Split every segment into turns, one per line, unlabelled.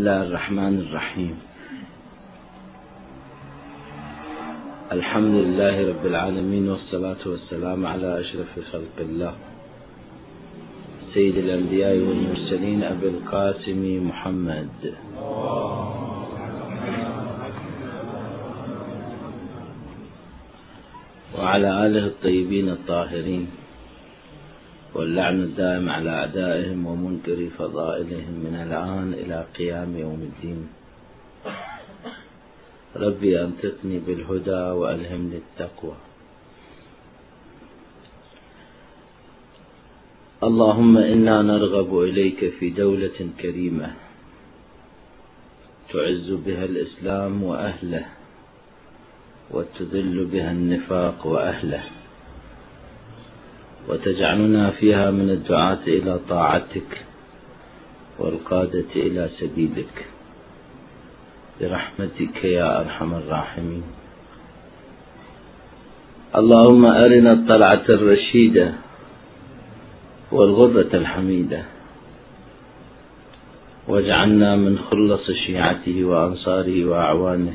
الله الرحمن الرحيم الحمد لله رب العالمين والصلاة والسلام على أشرف خلق الله سيد الأنبياء والمرسلين أبي القاسم محمد وعلى آله الطيبين الطاهرين واللعن الدائم على أعدائهم ومنكر فضائلهم من الآن إلى قيام يوم الدين. ربي أنطقني بالهدى وألهمني التقوى. اللهم إنا نرغب إليك في دولة كريمة تعز بها الإسلام وأهله وتذل بها النفاق وأهله. وتجعلنا فيها من الدعاة إلى طاعتك والقادة إلى سبيلك. برحمتك يا أرحم الراحمين. اللهم أرنا الطلعة الرشيدة والغرة الحميدة. واجعلنا من خلص شيعته وأنصاره وأعوانه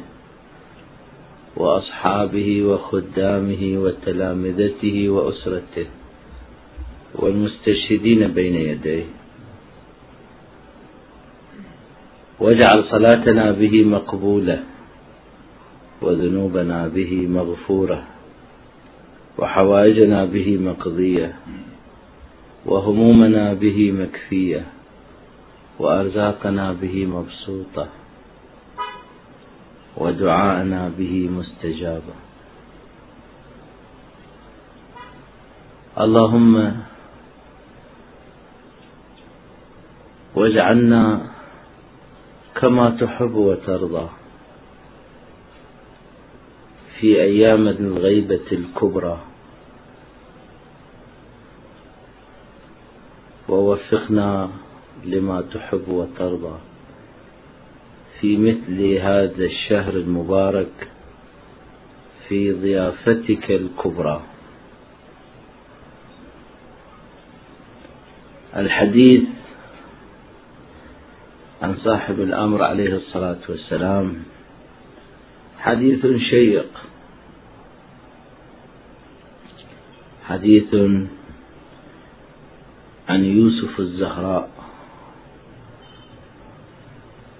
وأصحابه وخدامه وتلامذته وأسرته. والمستشهدين بين يديه. واجعل صلاتنا به مقبولة وذنوبنا به مغفورة وحوائجنا به مقضية وهمومنا به مكفية وأرزاقنا به مبسوطة ودعاءنا به مستجابة. اللهم واجعلنا كما تحب وترضى. في أيام الغيبة الكبرى. ووفقنا لما تحب وترضى. في مثل هذا الشهر المبارك في ضيافتك الكبرى. الحديث عن صاحب الأمر عليه الصلاة والسلام. حديث شيق. حديث عن يوسف الزهراء.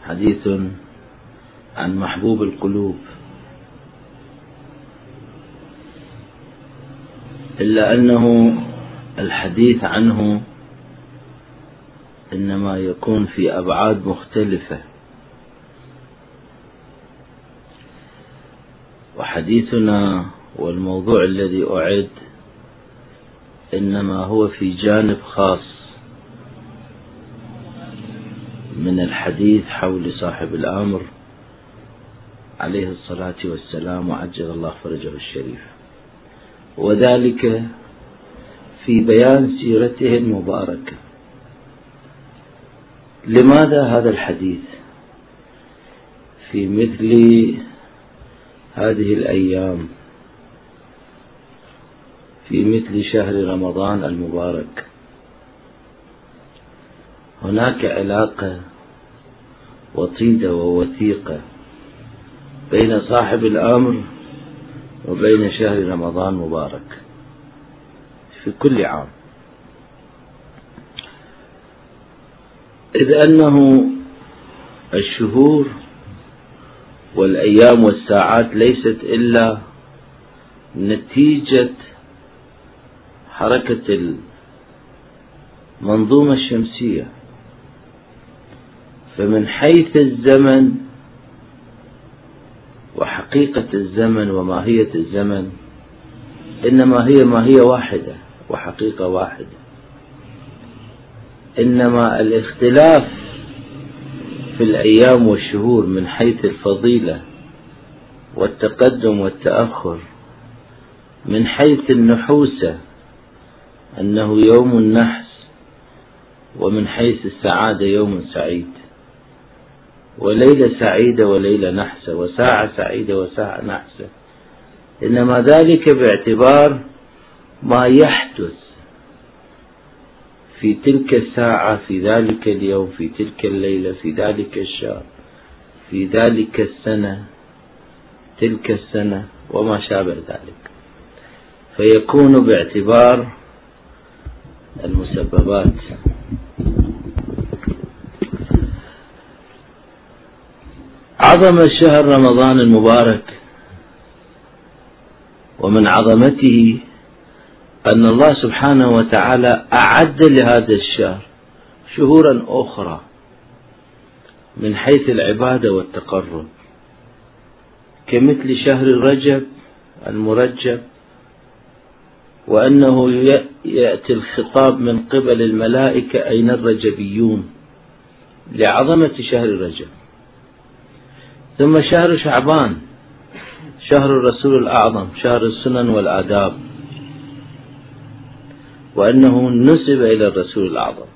حديث عن محبوب القلوب. إلا أنه الحديث عنه إنما يكون في أبعاد مختلفة. وحديثنا والموضوع الذي أعد إنما هو في جانب خاص من الحديث حول صاحب الأمر عليه الصلاة والسلام وعجل الله فرجه الشريف. وذلك في بيان سيرته المباركة. لماذا هذا الحديث في مثل هذه الأيام؟ في مثل شهر رمضان المبارك. هناك علاقة وطيدة ووثيقة بين صاحب الأمر وبين شهر رمضان مبارك في كل عام. إذ أنه الشهور والأيام والساعات ليست إلا نتيجة حركة المنظومة الشمسية. فمن حيث الزمن وحقيقة الزمن وماهية الزمن إنما هي ماهية واحدة وحقيقة واحدة. إنما الاختلاف في الأيام والشهور من حيث الفضيلة والتقدم والتأخر من حيث النحوسة أنه يوم النحس ومن حيث السعادة يوم سعيد. وليلة سعيدة وليلة نحسة وساعة سعيدة وساعة نحسة إنما ذلك باعتبار ما يحدث في تلك الساعة في ذلك اليوم في تلك الليلة في ذلك الشهر في ذلك السنة تلك السنة وما شابه ذلك. فيكون باعتبار المسببات. عظم الشهر رمضان المبارك ومن عظمته أن الله سبحانه وتعالى أعد لهذا الشهر شهورا أخرى من حيث العبادة والتقرب كمثل شهر رجب المرجب وأنه يأتي الخطاب من قبل الملائكة أين الرجبيون لعظمة شهر رجب. ثم شهر شعبان شهر الرسول الأعظم شهر السنن والآداب. وأنه نسب إلى الرسول الأعظم.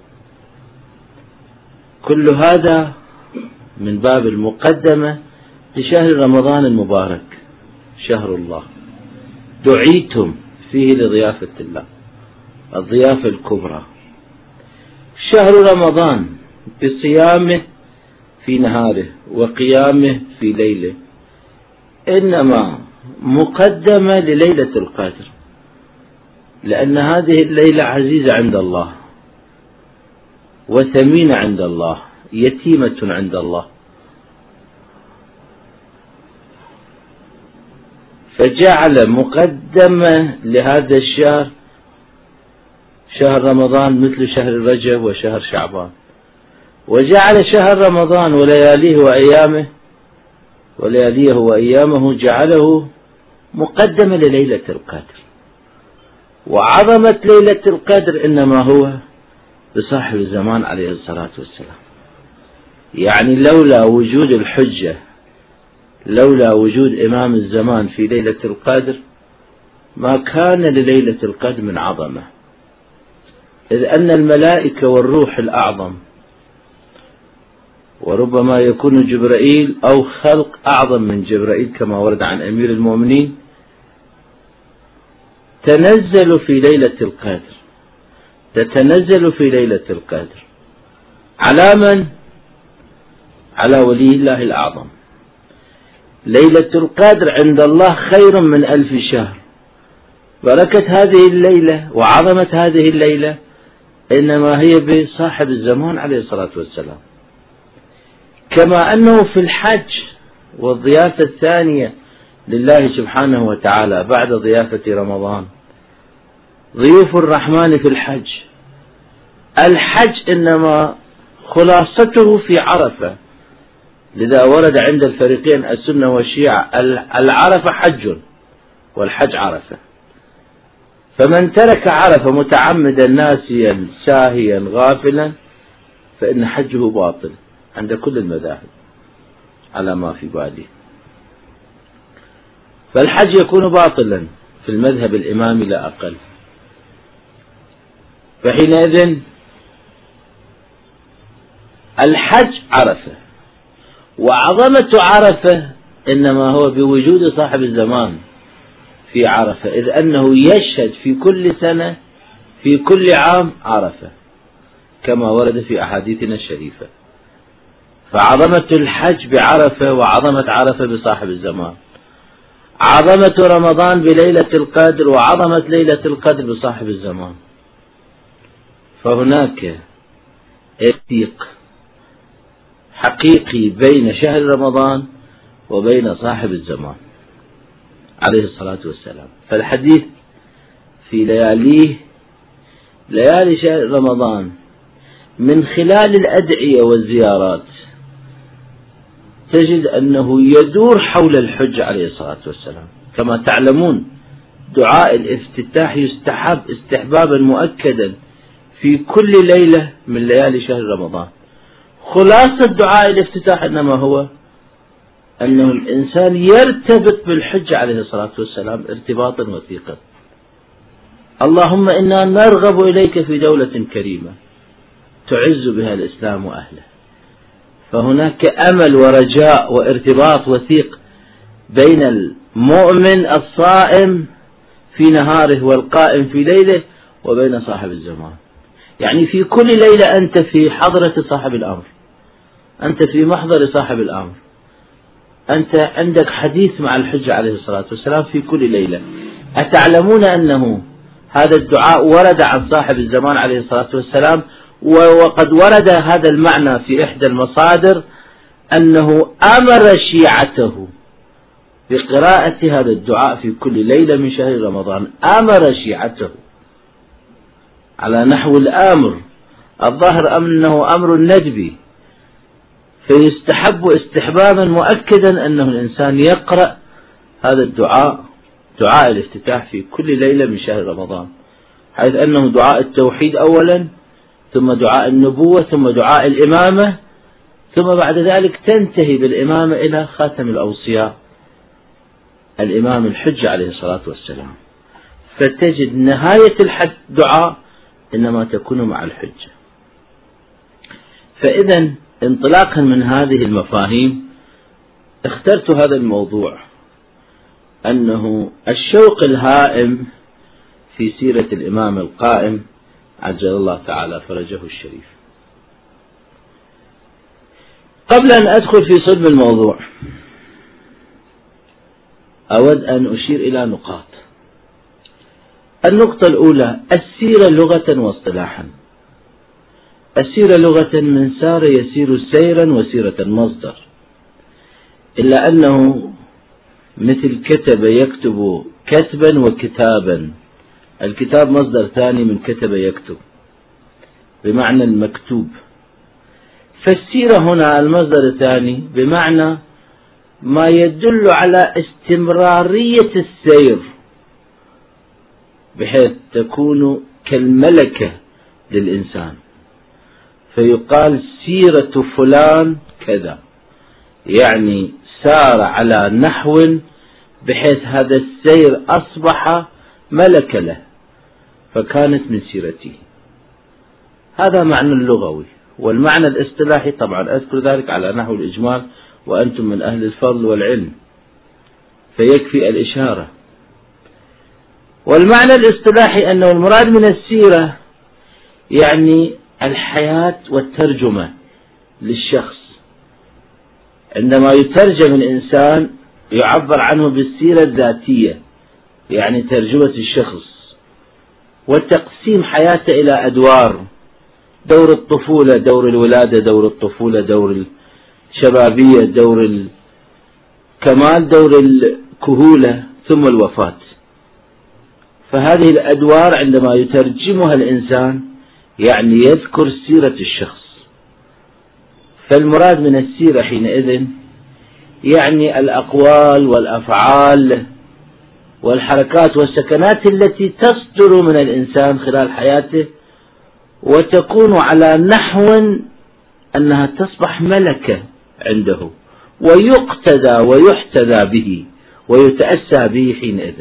كل هذا من باب المقدمة لشهر رمضان المبارك شهر الله. دعيتم فيه لضيافة الله الضيافة الكبرى. شهر رمضان بصيامه في نهاره وقيامه في ليله إنما مقدمة لليلة القدر. لأن هذه الليلة عزيزة عند الله وثمينة عند الله يتيمة عند الله. فجعل مقدمة لهذا الشهر شهر رمضان مثل شهر رجب وشهر شعبان. وجعل شهر رمضان ولياليه وأيامه ولياليه وأيامه جعله مقدمة لليلة القدر وعظمة ليلة القدر إنما هو بصاحب الزمان عليه الصلاة والسلام. يعني لولا وجود الحجة لولا وجود إمام الزمان في ليلة القدر ما كان لليلة القدر من عظمة. إذ أن الملائكة والروح الأعظم وربما يكون جبرائيل أو خلق أعظم من جبرائيل كما ورد عن أمير المؤمنين تنزل في ليلة القدر. تتنزل في ليلة القدر. على من؟ على ولي الله الأعظم. ليلة القدر عند الله خير من ألف شهر. بركة هذه الليلة وعظمة هذه الليلة إنما هي بصاحب الزمان عليه الصلاة والسلام. كما أنه في الحج والضيافة الثانية لله سبحانه وتعالى بعد ضيافة رمضان. ضيوف الرحمن في الحج. الحج إنما خلاصته في عرفة. لذا ورد عند الفريقين السنة والشيعة العرفة حج والحج عرفة. فمن ترك عرفة متعمدا ناسيا ساهيا غافلا فإن حجه باطل عند كل المذاهب. على ما في بالي فالحج يكون باطلا في المذهب الإمامي لا أقل. فحينئذ الحج عرفة وعظمة عرفة إنما هو بوجود صاحب الزمان في عرفة إذ أنه يشهد في كل سنة في كل عام عرفة كما ورد في أحاديثنا الشريفة. فعظمة الحج بعرفة وعظمة عرفة بصاحب الزمان. عظمة رمضان بليلة القدر وعظمة ليلة القدر بصاحب الزمان. فهناك اتيق حقيقي بين شهر رمضان وبين صاحب الزمان. عليه الصلاة والسلام. فالحديث في لياليه ليالي شهر رمضان من خلال الأدعية والزيارات تجد أنه يدور حول الحج عليه الصلاة والسلام. كما تعلمون دعاء الافتتاح يستحب استحبابا مؤكدا في كل ليلة من ليالي شهر رمضان. خلاصة دعاء الافتتاح إنما هو أنه الإنسان يرتبط بالحج عليه الصلاة والسلام ارتباطا وثيقا. اللهم إنا نرغب إليك في دولة كريمة تعز بها الإسلام وأهله. فهناك أمل ورجاء وارتباط وثيق بين المؤمن الصائم في نهاره والقائم في ليله وبين صاحب الزمان يعني في كل ليلة أنت في حضرة صاحب الأمر. أنت في محضر صاحب الأمر. أنت عندك حديث مع الحجة عليه الصلاة والسلام في كل ليلة. أتعلمون أنه هذا الدعاء ورد عن صاحب الزمان عليه الصلاة والسلام وقد ورد هذا المعنى في إحدى المصادر أنه أمر شيعته بقراءة هذا الدعاء في كل ليلة من شهر رمضان. أمر شيعته على نحو الآمر. الظاهر أنه أمر ندبي. فيستحب استحبابا مؤكدا أنه الإنسان يقرأ هذا الدعاء دعاء الافتتاح في كل ليلة من شهر رمضان حيث أنه دعاء التوحيد أولا ثم دعاء النبوة ثم دعاء الإمامة ثم بعد ذلك تنتهي بالإمامة إلى خاتم الأوصياء الإمام الحج عليه الصلاة والسلام. فتجد نهاية الحج دعاء إنما تكون مع الحجة. فإذا انطلاقا من هذه المفاهيم اخترت هذا الموضوع أنه الشوق الهائم في سيرة الإمام القائم عجل الله تعالى فرجه الشريف. قبل أن أدخل في صلب الموضوع أود أن أشير إلى نقاط. النقطة الأولى السيرة لغة واصطلاحا. السيرة لغة من سار يسير سيرا وسيرة مصدر. إلا أنه مثل كتب يكتب كتبا وكتابا. الكتاب مصدر ثاني من كتب يكتب بمعنى المكتوب. فالسيرة هنا المصدر الثاني بمعنى ما يدل على استمرارية السير بحيث تكون كالملكة للإنسان. فيقال سيرة فلان كذا يعني سار على نحو بحيث هذا السير أصبح ملك له. فكانت من سيرته. هذا معنى اللغوي والمعنى الاصطلاحي طبعا أذكر ذلك على نحو الإجمال وأنتم من أهل الفضل والعلم فيكفي الإشارة. والمعنى الاصطلاحي أنه المراد من السيرة يعني الحياة والترجمة للشخص. عندما يترجم الإنسان يعبر عنه بالسيرة الذاتية يعني ترجمة الشخص. وتقسيم حياته إلى أدوار. دور الطفولة دور الولادة دور الطفولة دور الشبابية دور الكمال دور الكهولة ثم الوفاة. فهذه الأدوار عندما يترجمها الإنسان يعني يذكر سيرة الشخص. فالمراد من السيرة حينئذ يعني الأقوال والأفعال والحركات والسكنات التي تصدر من الإنسان خلال حياته وتكون على نحو أنها تصبح ملكة عنده ويقتدى ويحتذى به ويتأسى به حينئذ.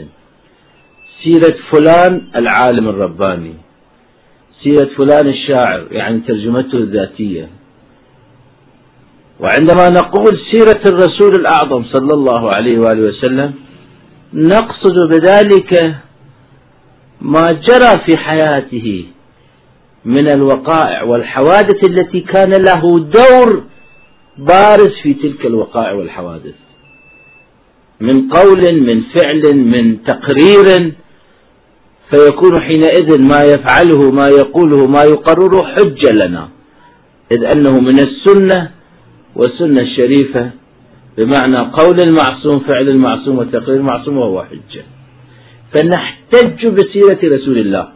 سيرة فلان العالم الرباني سيرة فلان الشاعر يعني ترجمته الذاتية. وعندما نقول سيرة الرسول الأعظم صلى الله عليه وآله وسلم نقصد بذلك ما جرى في حياته من الوقائع والحوادث التي كان له دور بارز في تلك الوقائع والحوادث. من قول من فعل من تقرير فيكون حينئذ ما يفعله ما يقوله ما يقرره حجة لنا. إذ أنه من السنة والسنة الشريفة بمعنى قول المعصوم فعل المعصوم وتقرير المعصوم وهو حجة فنحتج بسيرة رسول الله.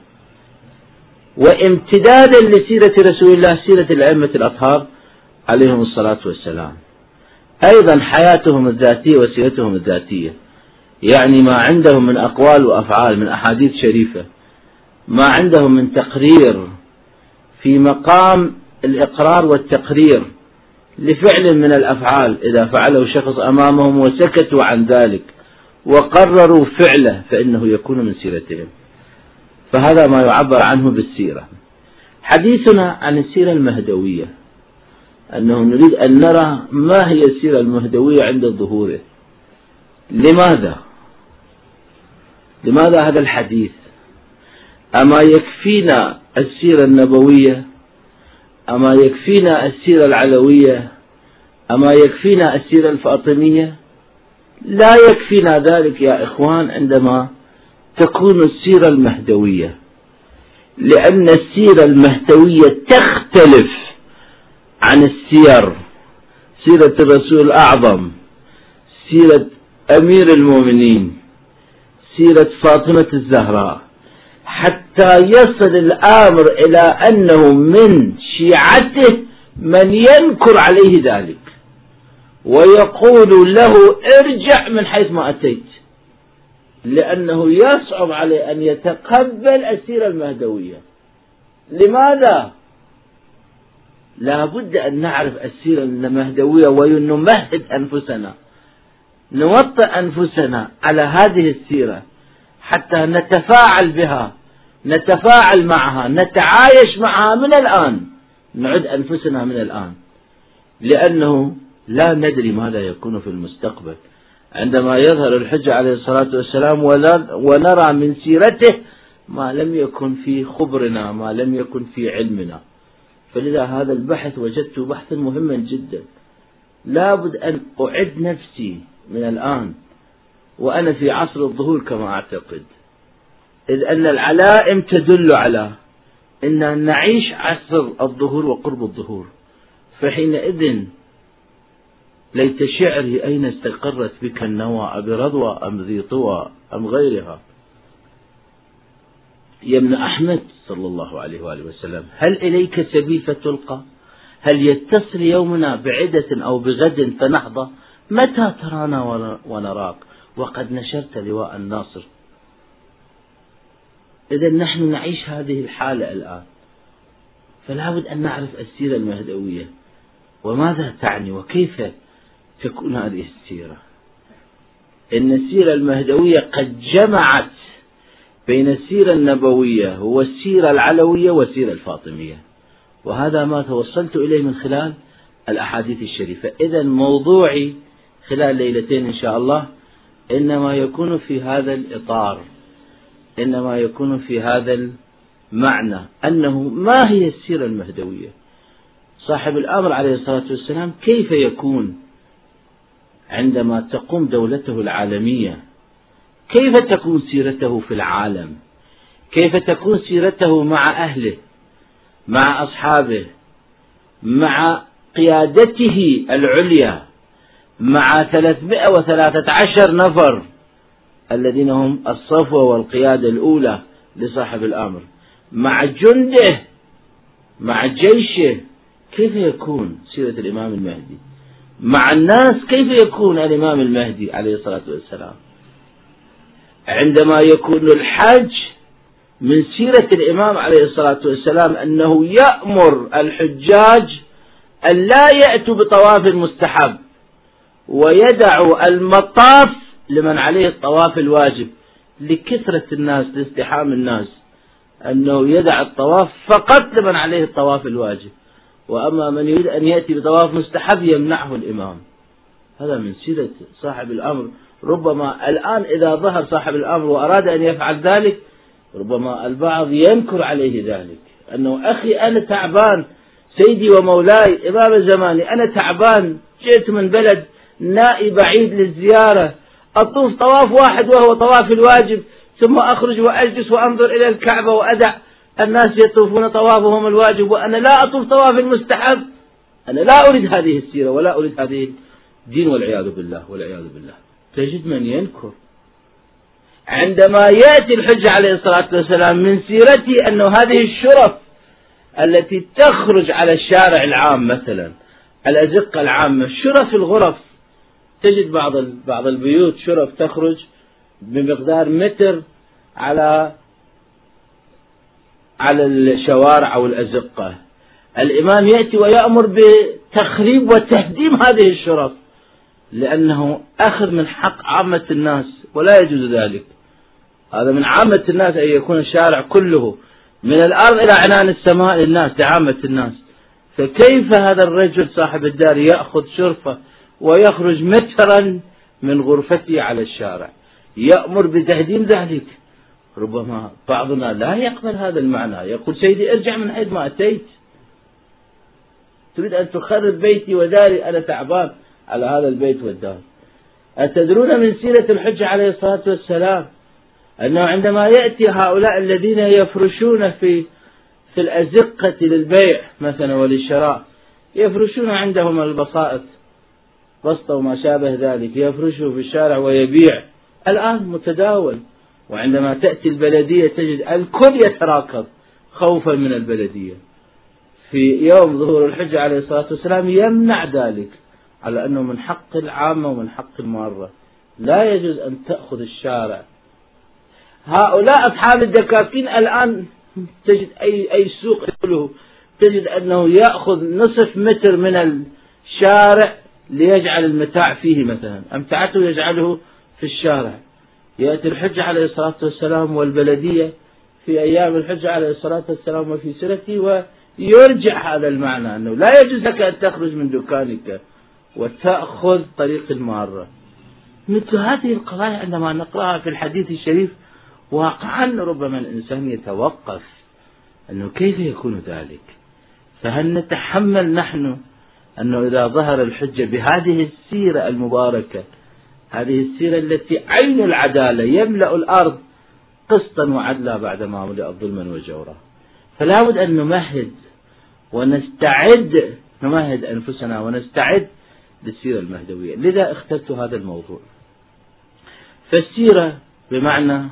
وامتدادا لسيرة رسول الله سيرة الأئمة الأطهار عليهم الصلاة والسلام. أيضا حياتهم الذاتية وسيرتهم الذاتية. يعني ما عندهم من أقوال وأفعال من أحاديث شريفة. ما عندهم من تقرير في مقام الإقرار والتقرير. لفعل من الأفعال إذا فعله شخص أمامهم وسكتوا عن ذلك وقرروا فعله فإنه يكون من سيرتهم. فهذا ما يعبر عنه بالسيرة. حديثنا عن السيرة المهدوية أنه نريد أن نرى ما هي السيرة المهدوية عند ظهوره. لماذا؟ لماذا هذا الحديث؟ أما يكفينا السيرة النبوية أما يكفينا السيرة العلوية أما يكفينا السيرة الفاطمية؟ لا يكفينا ذلك يا إخوان عندما تكون السيرة المهدوية لأن السيرة المهدوية تختلف عن السير سيرة الرسول الأعظم سيرة أمير المؤمنين سيرة فاطمة الزهراء. حتى يصل الأمر إلى أنه من شيعته من ينكر عليه ذلك. ويقول له ارجع من حيث ما أتيت. لأنه يصعب عليه أن يتقبل السيرة المهدوية. لماذا؟ لا بد أن نعرف السيرة المهدوية ونمهد أنفسنا. نوطئ أنفسنا على هذه السيرة حتى نتفاعل بها. نتفاعل معها نتعايش معها من الآن. نعد أنفسنا من الآن. لأنه لا ندري ماذا يكون في المستقبل. عندما يظهر الحجة عليه الصلاة والسلام ونرى من سيرته ما لم يكن في خبرنا ما لم يكن في علمنا. فلذا هذا البحث وجدته بحثا مهما جدا. لابد أن أعد نفسي من الآن. وأنا في عصر الظهور كما أعتقد. إذ أن العلائم تدل على أن نعيش عصر الظهور وقرب الظهور. فحينئذ ليت شعري أين استقرت بك النوى أبرضوى أم ذي طوى أم غيرها؟ يا ابن أحمد صلى الله عليه وآله وسلم هل إليك سبيل فتلقى؟ هل يتصل يومنا بعدة أو بغد فنحظى متى ترانا ونراك؟ وقد نشرت لواء الناصر إذا نحن نعيش هذه الحالة الآن فلا بد أن نعرف السيرة المهدوية. وماذا تعني؟ وكيف تكون هذه السيرة؟ إن السيرة المهدوية قد جمعت بين السيرة النبوية والسيرة العلوية والسيرة الفاطمية. وهذا ما توصلت إليه من خلال الأحاديث الشريفة. إذا موضوعي خلال ليلتين إن شاء الله إنما يكون في هذا الإطار. إنما يكون في هذا المعنى أنه ما هي السيرة المهدوية. صاحب الأمر عليه الصلاة والسلام كيف يكون عندما تقوم دولته العالمية؟ كيف تكون سيرته في العالم؟ كيف تكون سيرته مع أهله مع أصحابه مع قيادته العليا مع ثلاثمائة وثلاثة عشر نفر؟ الذين هم الصفوة والقيادة الأولى لصاحب الأمر. مع جنده مع جيشه كيف يكون سيرة الإمام المهدي؟ مع الناس كيف يكون الإمام المهدي عليه الصلاة والسلام؟ عندما يكون الحج من سيرة الإمام عليه الصلاة والسلام أنه يأمر الحجاج أن لا يأتوا بطواف المستحب ويدعوا المطاف لمن عليه الطواف الواجب لكثرة الناس لازدحام الناس أنه يدع الطواف فقط لمن عليه الطواف الواجب. وأما من يريد أن يأتي بطواف مستحب يمنعه الإمام. هذا من سيرة صاحب الأمر. ربما الآن إذا ظهر صاحب الأمر وأراد أن يفعل ذلك ربما البعض ينكر عليه ذلك. أنه أخي أنا تعبان سيدي ومولاي إمام زماني أنا تعبان جئت من بلد نائي بعيد للزيارة أطوف طواف واحد وهو طواف الواجب ثم أخرج وأجلس وأنظر إلى الكعبة وأدع. الناس يطوفون طوافهم الواجب وأنا لا أطوف طواف المستحب. أنا لا أريد هذه السيرة ولا أريد هذه الدين والعياذ بالله والعياذ بالله. تجد من ينكر. عندما يأتي الحج عليه الصلاة والسلام من سيرته أنه هذه الشرف التي تخرج على الشارع العام مثلا الأزقة العامة شرف الغرف. تجد بعض بعض البيوت شرف تخرج بمقدار متر على على الشوارع أو الأزقة. الإمام يأتي ويأمر بتخريب وتهديم هذه الشرف لأنه أخذ من حق عامة الناس ولا يجوز ذلك. هذا من عامة الناس أن يكون الشارع كله من الأرض إلى عنان السماء للناس لعامة الناس. فكيف هذا الرجل صاحب الدار يأخذ شرفة ويخرج مترا من غرفته على الشارع. يأمر بتهديم ذلك. ربما بعضنا لا يقبل هذا المعنى. يقول سيدي ارجع من حيث ما أتيت. تريد أن تخرب بيتي وداري أنا تعبان على هذا البيت والدار. أتدرون من سيرة الحج عليه الصلاة والسلام أنه عندما يأتي هؤلاء الذين يفرشون في في الأزقة للبيع مثلا وللشراء يفرشون عندهم البسائط. بسطة وما شابه ذلك. يفرشه في الشارع ويبيع. الآن متداول. وعندما تأتي البلدية تجد الكل يتراكض خوفا من البلدية. في يوم ظهور الحج عليه الصلاة والسلام يمنع ذلك. على أنه من حق العامة ومن حق المارة. لا يجوز أن تأخذ الشارع. هؤلاء أصحاب الدكاكين الآن تجد أي أي سوق يدخله تجد أنه يأخذ نصف متر من الشارع ليجعل المتاع فيه مثلا. أمتعته يجعله في الشارع. يأتي الحج عليه الصلاة والسلام والبلدية في أيام الحج عليه الصلاة والسلام وفي سيرته ويرجع هذا المعنى أنه لا يجوز لك أن تخرج من دكانك وتأخذ طريق المارة مثل هذه القضايا عندما نقرأها في الحديث الشريف واقعا ربما الإنسان يتوقف. أنه كيف يكون ذلك؟ فهل نتحمل نحن أنه إذا ظهر الحجة بهذه السيرة المباركة هذه السيرة التي عين العدالة يملأ الأرض قسطا وعدلا بعدما ملئت ظلما وجورا فلا بد أن نمهد ونستعد نمهد أنفسنا ونستعد للسيرة المهدوية. لذا اخترت هذا الموضوع. فالسيرة بمعنى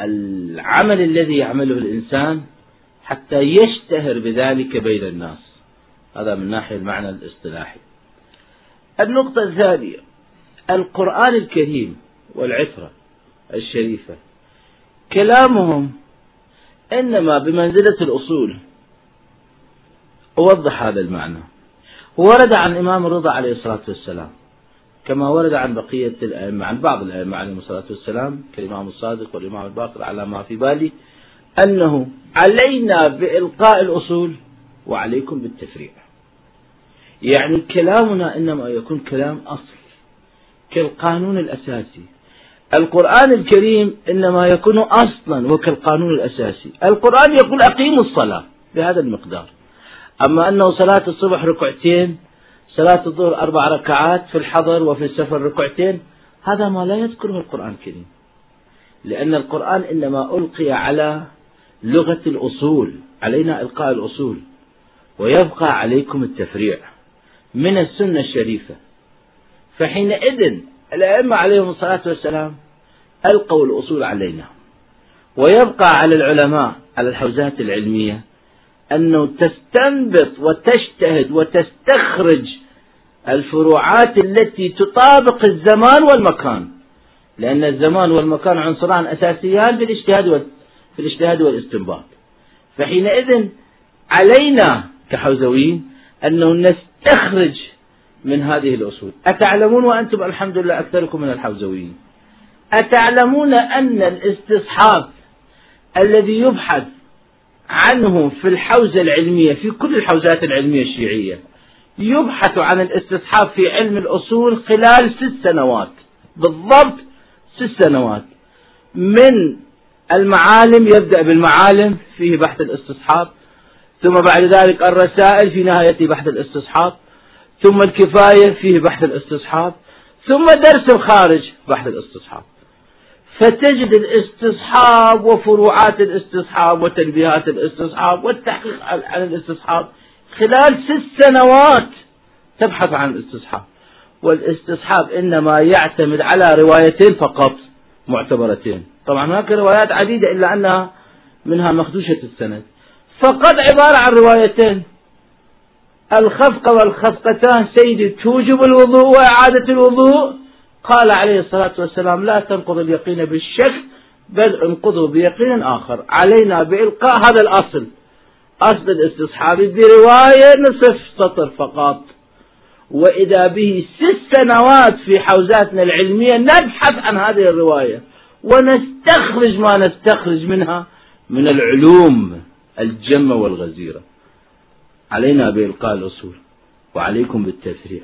العمل الذي يعمله الإنسان حتى يشتهر بذلك بين الناس. هذا من ناحية المعنى الاصطلاحي. النقطة الثانية القرآن الكريم والعترة الشريفة كلامهم إنما بمنزلة الأصول. أوضح هذا المعنى. ورد عن الإمام الرضا عليه الصلاة والسلام كما ورد عن بقية الأئمة عن بعض الأئمة عليهم الصلاة والسلام كالإمام الصادق والإمام الباقر على ما في بالي أنه علينا بإلقاء الأصول وعليكم بالتفريع. يعني كلامنا إنما يكون كلام أصل كالقانون الأساسي. القرآن الكريم إنما يكون أصلا وكالقانون الأساسي. القرآن يقول أقيموا الصلاة بهذا المقدار. أما أنه صلاة الصبح ركعتين صلاة الظهر أربع ركعات في الحضر وفي السفر ركعتين هذا ما لا يذكره القرآن الكريم. لأن القرآن إنما ألقي على لغة الأصول علينا إلقاء الأصول ويبقى عليكم التفريع. من السنة الشريفة. فحينئذ الأئمة عليهم الصلاة والسلام ألقوا الأصول علينا. ويبقى على العلماء على الحوزات العلمية أنه تستنبط وتجتهد وتستخرج الفروعات التي تطابق الزمان والمكان. لأن الزمان والمكان عنصران أساسيان في الاجتهاد في الاجتهاد والاستنباط. فحينئذ علينا كحوزويين أنه نستخرج من هذه الأصول. أتعلمون وأنتم الحمد لله أكثركم من الحوزويين. أتعلمون أن الاستصحاب الذي يبحث عنه في الحوزة العلمية في كل الحوزات العلمية الشيعية يبحث عن الاستصحاب في علم الأصول خلال ست سنوات. بالضبط ست سنوات. من المعالم يبدأ بالمعالم فيه بحث الاستصحاب. ثم بعد ذلك الرسائل في نهاية بحث الاستصحاب ثم الكفاية فيه بحث الاستصحاب ثم درس الخارج بحث الاستصحاب. فتجد الاستصحاب وفروعات الاستصحاب وتنبيهات الاستصحاب والتحقيق عن الاستصحاب خلال ست سنوات تبحث عن الاستصحاب. والاستصحاب إنما يعتمد على روايتين فقط معتبرتين. طبعا هناك روايات عديدة إلا أنها منها مخدوشة السند. فقط عبارة عن روايتين. الخفقة والخفقتان سيدي توجب الوضوء وإعادة الوضوء. قال عليه الصلاة والسلام لا تنقض اليقين بالشك بل انقضوا بيقين آخر. علينا بإلقاء هذا الأصل. أصل الاستصحاب برواية نصف سطر فقط. وإذا به ست سنوات في حوزاتنا العلمية نبحث عن هذه الرواية. ونستخرج ما نستخرج منها من العلوم. الجمة والغزيرة. علينا بإلقاء الأصول وعليكم بالتفريع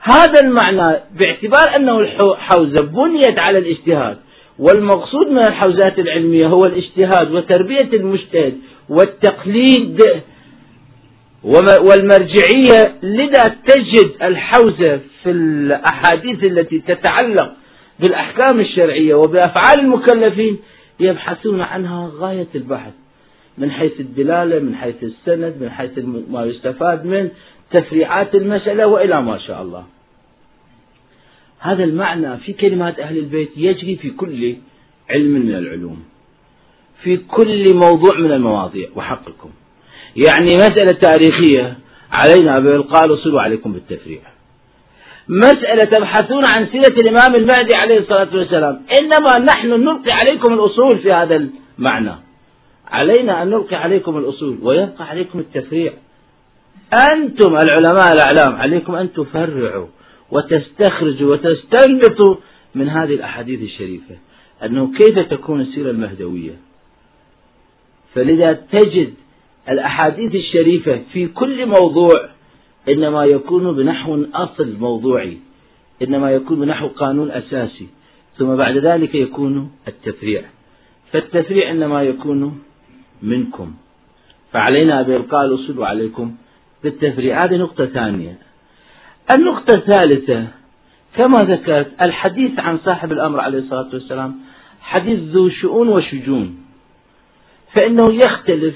هذا المعنى باعتبار أنه الحوزة بنيت على الاجتهاد والمقصود من الحوزات العلمية هو الاجتهاد وتربية المجتهد والتقليد والمرجعية لذا تجد الحوزة في الأحاديث التي تتعلق بالأحكام الشرعية وبأفعال المكلفين يبحثون عنها غاية البحث. من حيث الدلالة من حيث السند من حيث ما يستفاد من تفريعات المسألة وإلى ما شاء الله. هذا المعنى في كلمات أهل البيت يجري في كل علم من العلوم. في كل موضوع من المواضيع وحقكم. يعني مسألة تاريخية علينا بإلقاء الأصول وعليكم بالتفريع. مسألة تبحثون عن سيرة الإمام المهدي عليه الصلاة والسلام إنما نحن نلقي عليكم الأصول في هذا المعنى. علينا أن نلقي عليكم الأصول ويبقى عليكم التفريع. أنتم العلماء الأعلام عليكم أن تفرعوا وتستخرجوا وتستنبطوا من هذه الأحاديث الشريفة. أنه كيف تكون السيرة المهدوية؟ فلذا تجد الأحاديث الشريفة في كل موضوع إنما يكون بنحو أصل موضوعي إنما يكون بنحو قانون أساسي ثم بعد ذلك يكون التفريع. فالتفريع إنما يكون منكم. فعلينا بإلقاء الأصول وعليكم بالتفريع هذه نقطة ثانية. النقطة الثالثة كما ذكرت الحديث عن صاحب الأمر عليه الصلاة والسلام حديث ذو شؤون وشجون. فإنه يختلف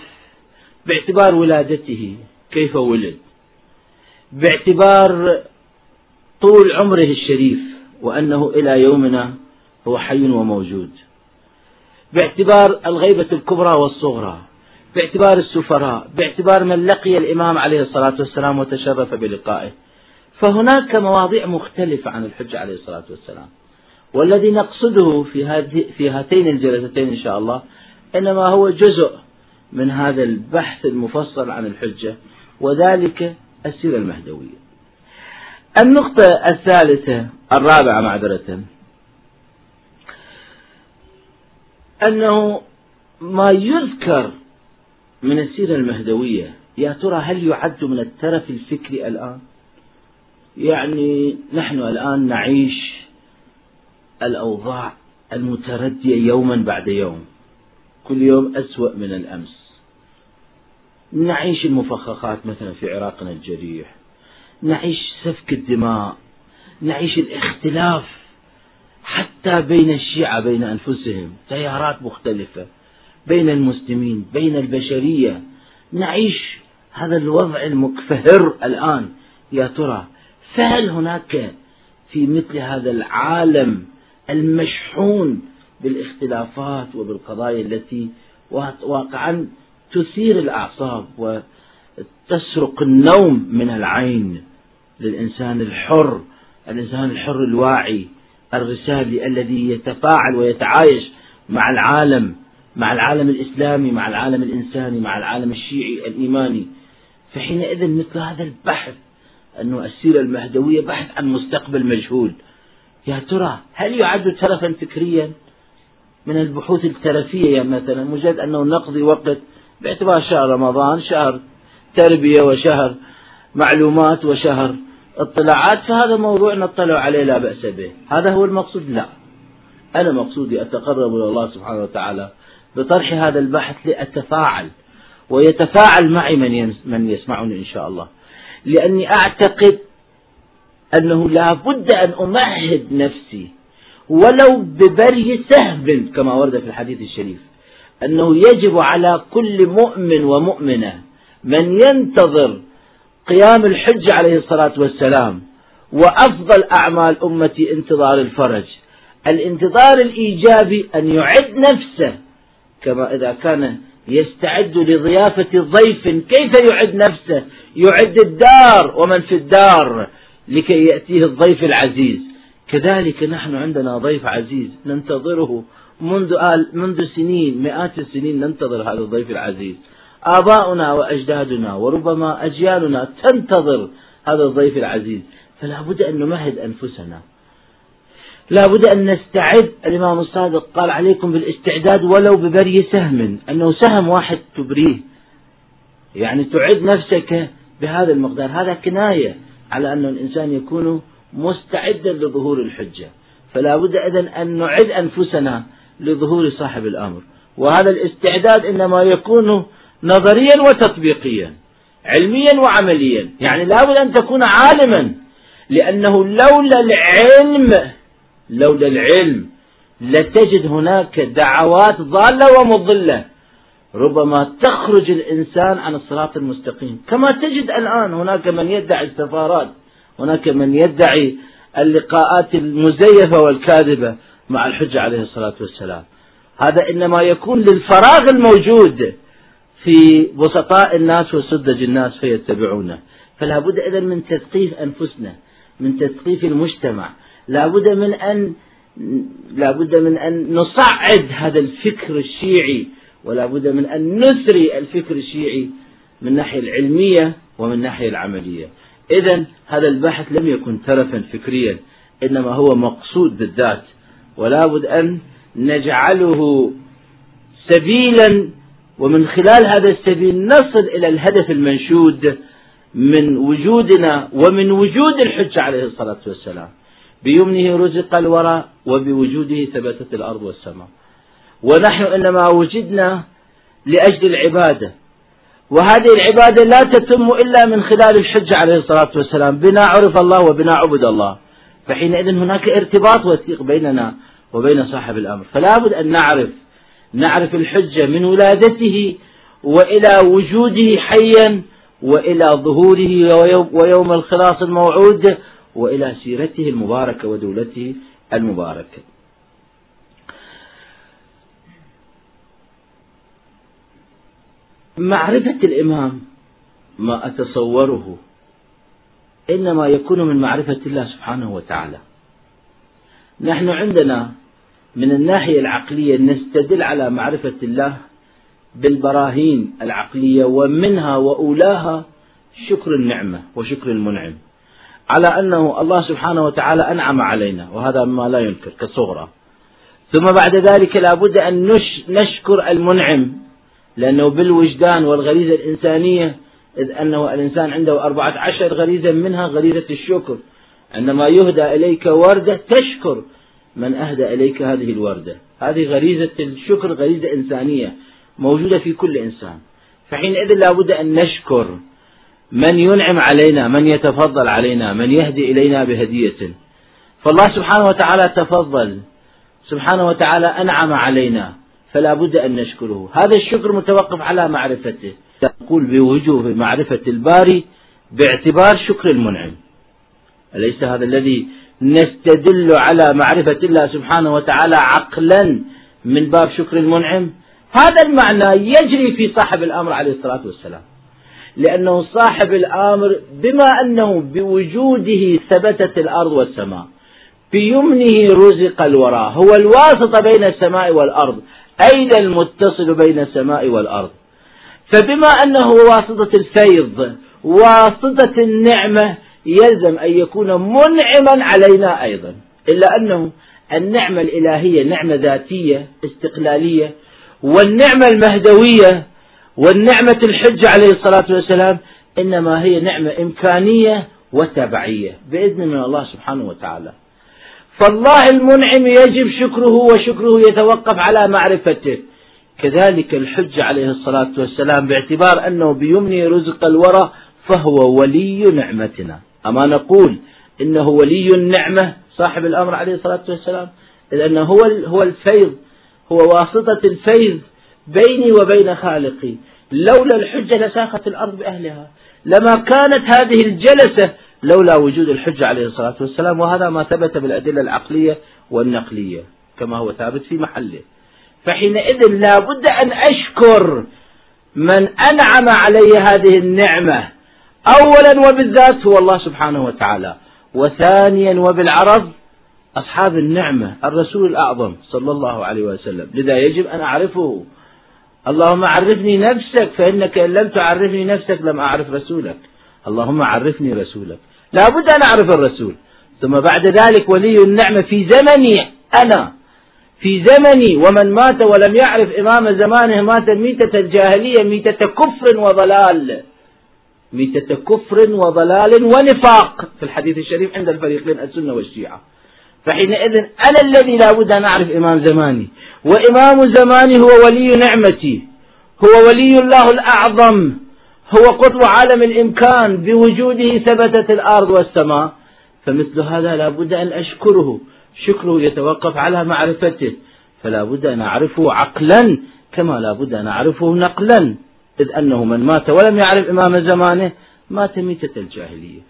باعتبار ولادته كيف ولد باعتبار طول عمره الشريف وأنه إلى يومنا هو حي وموجود. باعتبار الغيبة الكبرى والصغرى باعتبار السفراء باعتبار من لقي الإمام عليه الصلاة والسلام وتشرف بلقائه. فهناك مواضيع مختلفة عن الحجة عليه الصلاة والسلام. والذي نقصده في في هاتين الجلستين إن شاء الله إنما هو جزء من هذا البحث المفصل عن الحجة وذلك السيرة المهدوية. النقطة الثالثة الرابعة معذرة. أنه ما يذكر من السيرة المهدوية يا ترى هل يعد من الترف الفكري الآن؟ يعني نحن الآن نعيش الأوضاع المتردية يوما بعد يوم كل يوم أسوأ من الأمس. نعيش المفخخات مثلا في عراقنا الجريح نعيش سفك الدماء نعيش الاختلاف حتى بين الشيعة بين أنفسهم تيارات مختلفة بين المسلمين بين البشرية. نعيش هذا الوضع المكفهر الآن. يا ترى فهل هناك في مثل هذا العالم المشحون بالاختلافات وبالقضايا التي واقعا تثير الأعصاب وتسرق النوم من العين للإنسان الحر الإنسان الحر الواعي؟ الرسالي الذي يتفاعل ويتعايش مع العالم مع العالم الإسلامي مع العالم الإنساني مع العالم الشيعي الإيماني. فحينئذ مثل هذا البحث أنه السيرة المهدوية بحث عن مستقبل مجهول. يا ترى هل يعد ترفا فكريا؟ من البحوث الترفية يعني مثلا مجرد أنه نقضي وقت باعتبار شهر رمضان شهر تربية وشهر معلومات وشهر اطلاعات فهذا موضوع نطلع عليه لا بأس به. هذا هو المقصود؟ لا. أنا مقصودي أتقرب إلى الله سبحانه وتعالى بطرح هذا البحث لأتفاعل ويتفاعل معي من من يسمعني إن شاء الله. لأني أعتقد أنه لا بد أن أمهد نفسي ولو ببري سهم كما ورد في الحديث الشريف أنه يجب على كل مؤمن ومؤمنة من ينتظر قيام الحج عليه الصلاة والسلام وأفضل أعمال أمتي انتظار الفرج. الانتظار الإيجابي أن يعد نفسه كما إذا كان يستعد لضيافة ضيف كيف يعد نفسه؟ يعد الدار ومن في الدار؟ لكي يأتيه الضيف العزيز. كذلك نحن عندنا ضيف عزيز ننتظره منذ آل منذ سنين مئات السنين ننتظر هذا الضيف العزيز. آباؤنا وأجدادنا وربما أجيالنا تنتظر هذا الضيف العزيز. فلا بد أن نمهد أنفسنا. لا بد أن نستعد. الإمام الصادق قال عليكم بالاستعداد ولو ببري سهم. أنه سهم واحد تبريه. يعني تعد نفسك بهذا المقدار. هذا كناية على أن الإنسان يكون مستعدا لظهور الحجة. فلا بد إذن أن نعد أنفسنا لظهور صاحب الأمر. وهذا الاستعداد إنما يكون نظريا وتطبيقيا علميا وعمليا. يعني لابد أن تكون عالما لأنه لولا العلم لولا العلم لتجد هناك دعوات ضالة ومضلة. ربما تخرج الإنسان عن الصراط المستقيم. كما تجد الآن هناك من يدعي السفارات هناك من يدعي اللقاءات المزيفة والكاذبة مع الحجة عليه الصلاة والسلام. هذا إنما يكون للفراغ الموجود. في وسطاء الناس وسدج الناس فيتبعونه. فلا بد إذا من تثقيف أنفسنا من تثقيف المجتمع. لا بد من أن لا بد من أن نصعد هذا الفكر الشيعي ولا بد من أن نثري الفكر الشيعي من الناحية العلمية ومن الناحية العملية. إذا هذا البحث لم يكن ترفا فكريا إنما هو مقصود بالذات. ولا بد أن نجعله سبيلا ومن خلال هذا السبيل نصل إلى الهدف المنشود من وجودنا ومن وجود الحج عليه الصلاة والسلام. بيمنه رزق الورى وبوجوده ثبتت الأرض والسماء. ونحن إنما وجدنا لأجل العبادة. وهذه العبادة لا تتم إلا من خلال الحج عليه الصلاة والسلام. بنا عرف الله وبنا عبد الله. فحينئذ هناك ارتباط وثيق بيننا وبين صاحب الأمر. فلا بد أن نعرف نعرف الحجة من ولادته وإلى وجوده حيا وإلى ظهوره ويوم الخلاص الموعود وإلى سيرته المباركة ودولته المباركة. معرفة الإمام ما أتصوره إنما يكون من معرفة الله سبحانه وتعالى. نحن عندنا من الناحية العقلية نستدل على معرفة الله بالبراهين العقلية ومنها وأولاها شكر النعمة وشكر المنعم. على أنه الله سبحانه وتعالى أنعم علينا وهذا ما لا ينكر كصغرى. ثم بعد ذلك لابد أن نشكر المنعم لأنه بالوجدان والغريزة الإنسانية إذ أنه الإنسان عنده أربعة عشر غريزة منها غريزة الشكر. عندما يهدى إليك وردة تشكر. من أهدى إليك هذه الوردة. هذه غريزة الشكر غريزة إنسانية موجودة في كل إنسان. فحينئذ لابد أن نشكر من ينعم علينا من يتفضل علينا من يهدي إلينا بهدية. فالله سبحانه وتعالى تفضل سبحانه وتعالى أنعم علينا فلا بد أن نشكره. هذا الشكر متوقف على معرفته. تقول بوجوه معرفة الباري باعتبار شكر المنعم. أليس هذا الذي نستدل على معرفة الله سبحانه وتعالى عقلا من باب شكر المنعم. هذا المعنى يجري في صاحب الأمر عليه الصلاة والسلام. لأنه صاحب الأمر بما أنه بوجوده ثبتت الأرض والسماء. بيمنه رزق الورى. هو الواسطة بين السماء والأرض. أين المتصل بين السماء والأرض؟ فبما أنه واسطة الفيض واسطة النعمة يلزم أن يكون منعما علينا أيضا. إلا أنه النعمة الإلهية نعمة ذاتية استقلالية والنعمة المهدوية والنعمة الحجة عليه الصلاة والسلام إنما هي نعمة إمكانية وتبعية بإذن من الله سبحانه وتعالى. فالله المنعم يجب شكره وشكره يتوقف على معرفته. كذلك الحج عليه الصلاة والسلام باعتبار أنه بيمني رزق الورى فهو ولي نعمتنا. أما نقول إنه ولي النعمة صاحب الأمر عليه الصلاة والسلام لأنه هو هو الفيض هو واسطة الفيض بيني وبين خالقي. لولا الحجة لساخت الأرض بأهلها. لما كانت هذه الجلسة لولا وجود الحجة عليه الصلاة والسلام وهذا ما ثبت بالأدلة العقلية والنقلية كما هو ثابت في محله. فحينئذ لا بد أن أشكر من أنعم علي هذه النعمة. أولا وبالذات هو الله سبحانه وتعالى. وثانيا وبالعرض أصحاب النعمة الرسول الأعظم صلى الله عليه وسلم. لذا يجب أن أعرفه. اللهم عرفني نفسك فإنك إن لم تعرفني نفسك لم أعرف رسولك. اللهم عرفني رسولك. لا بد أن أعرف الرسول. ثم بعد ذلك ولي النعمة في زمني أنا. في زمني ومن مات ولم يعرف إمام زمانه مات ميتة الجاهلية ميتة كفر وضلال. ميتة كفر وضلال ونفاق في الحديث الشريف عند الفريقين السنة والشيعة. فحينئذ أنا الذي لا بد أن أعرف إمام زماني وإمام زماني هو ولي نعمتي هو ولي الله الأعظم هو قطب عالم الإمكان بوجوده ثبتت الأرض والسماء. فمثل هذا لا بد أن أشكره شكره يتوقف على معرفته. فلا بد أن أعرفه عقلا كما لا بد أن أعرفه نقلا. إذ أنه من مات ولم يعرف إمام زمانه مات ميتة الجاهلية.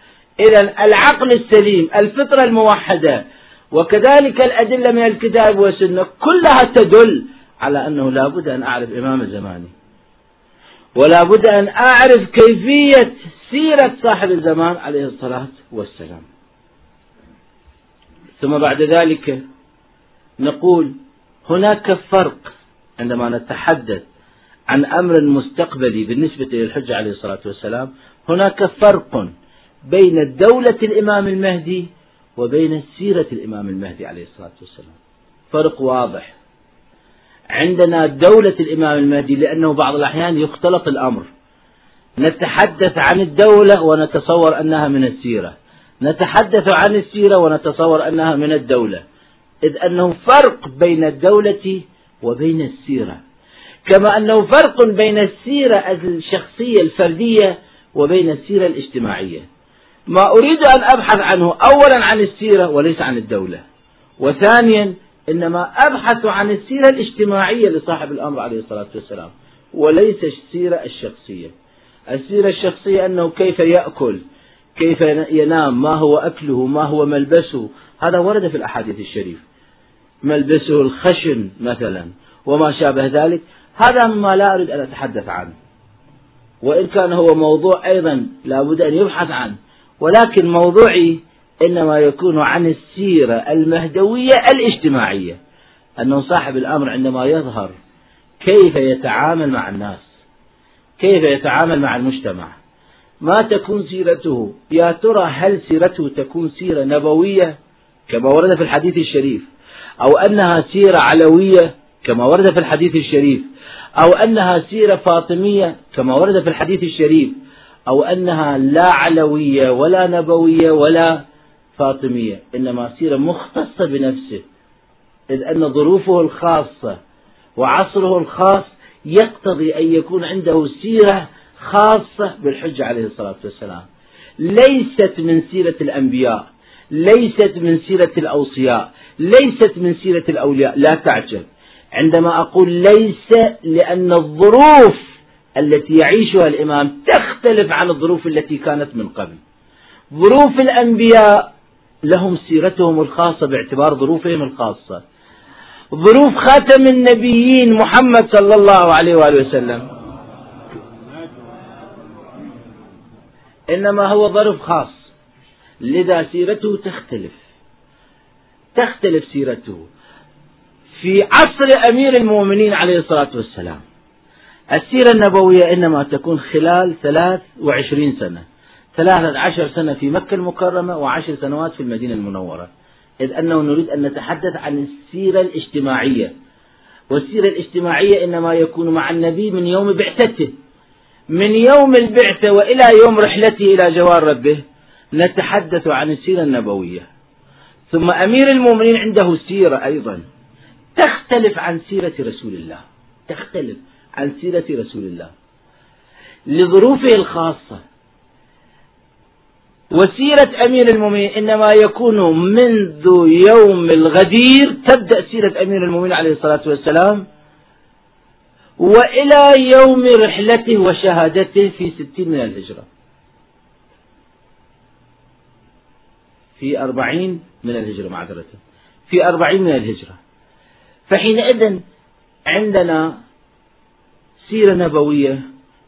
إذا العقل السليم الفطرة الموحدة وكذلك الأدلة من الكتاب والسنة كلها تدل على أنه لا بد أن أعرف إمام زماني. ولا بد أن أعرف كيفية سيرة صاحب الزمان عليه الصلاة والسلام. ثم بعد ذلك نقول هناك فرق عندما نتحدث عن أمر مستقبلي بالنسبة للحجة عليه الصلاة والسلام هناك فرق بين دولة الإمام المهدي وبين سيرة الإمام المهدي عليه الصلاة والسلام. فرق واضح. عندنا دولة الإمام المهدي لأنه بعض الأحيان يختلط الأمر. نتحدث عن الدولة ونتصور أنها من السيرة. نتحدث عن السيرة ونتصور أنها من الدولة. إذ أنه فرق بين الدولة وبين السيرة. كما أنه فرق بين السيرة الشخصية الفردية وبين السيرة الاجتماعية. ما أريد أن أبحث عنه أولا عن السيرة وليس عن الدولة. وثانيا إنما أبحث عن السيرة الاجتماعية لصاحب الأمر عليه الصلاة والسلام وليس السيرة الشخصية. السيرة الشخصية أنه كيف يأكل كيف ينام ما هو أكله ما هو ملبسه. هذا ورد في الأحاديث الشريف ملبسه الخشن مثلا وما شابه ذلك. هذا مما لا أريد أن أتحدث عنه. وإن كان هو موضوع أيضا لا بد أن يبحث عنه. ولكن موضوعي إنما يكون عن السيرة المهدوية الاجتماعية. أنه صاحب الأمر عندما يظهر كيف يتعامل مع الناس كيف يتعامل مع المجتمع. ما تكون سيرته يا ترى هل سيرته تكون سيرة نبوية كما ورد في الحديث الشريف أو أنها سيرة علوية كما ورد في الحديث الشريف أو أنها سيرة فاطمية كما ورد في الحديث الشريف أو أنها لا علوية ولا نبوية ولا فاطمية إنما سيرة مختصة بنفسه. إذ أن ظروفه الخاصة وعصره الخاص يقتضي أن يكون عنده سيرة خاصة بالحجة عليه الصلاة والسلام. ليست من سيرة الأنبياء ليست من سيرة الأوصياء ليست من سيرة الأولياء لا تعجب. عندما أقول ليس لأن الظروف التي يعيشها الإمام تختلف عن الظروف التي كانت من قبل. ظروف الأنبياء لهم سيرتهم الخاصة باعتبار ظروفهم الخاصة. ظروف خاتم النبيين محمد صلى الله عليه وآله وسلم. إنما هو ظرف خاص. لذا سيرته تختلف. تختلف سيرته. في عصر أمير المؤمنين عليه الصلاة والسلام. السيرة النبوية إنما تكون خلال ثلاث وعشرين سنة. ثلاثة عشر سنة في مكة المكرمة وعشر سنوات في المدينة المنورة. إذ أنه نريد أن نتحدث عن السيرة الاجتماعية. والسيرة الاجتماعية إنما يكون مع النبي من يوم بعثته. من يوم البعثة وإلى يوم رحلته إلى جوار ربه. نتحدث عن السيرة النبوية. ثم أمير المؤمنين عنده سيرة أيضا. تختلف عن سيرة رسول الله. تختلف عن سيرة رسول الله. لظروفه الخاصة. وسيرة أمير المؤمنين إنما يكون منذ يوم الغدير تبدأ سيرة أمير المؤمنين عليه الصلاة والسلام وإلى يوم رحلته وشهادته في ستين من الهجرة. في أربعين من الهجرة معذرة. في أربعين من الهجرة. فحينئذ عندنا سيرة نبوية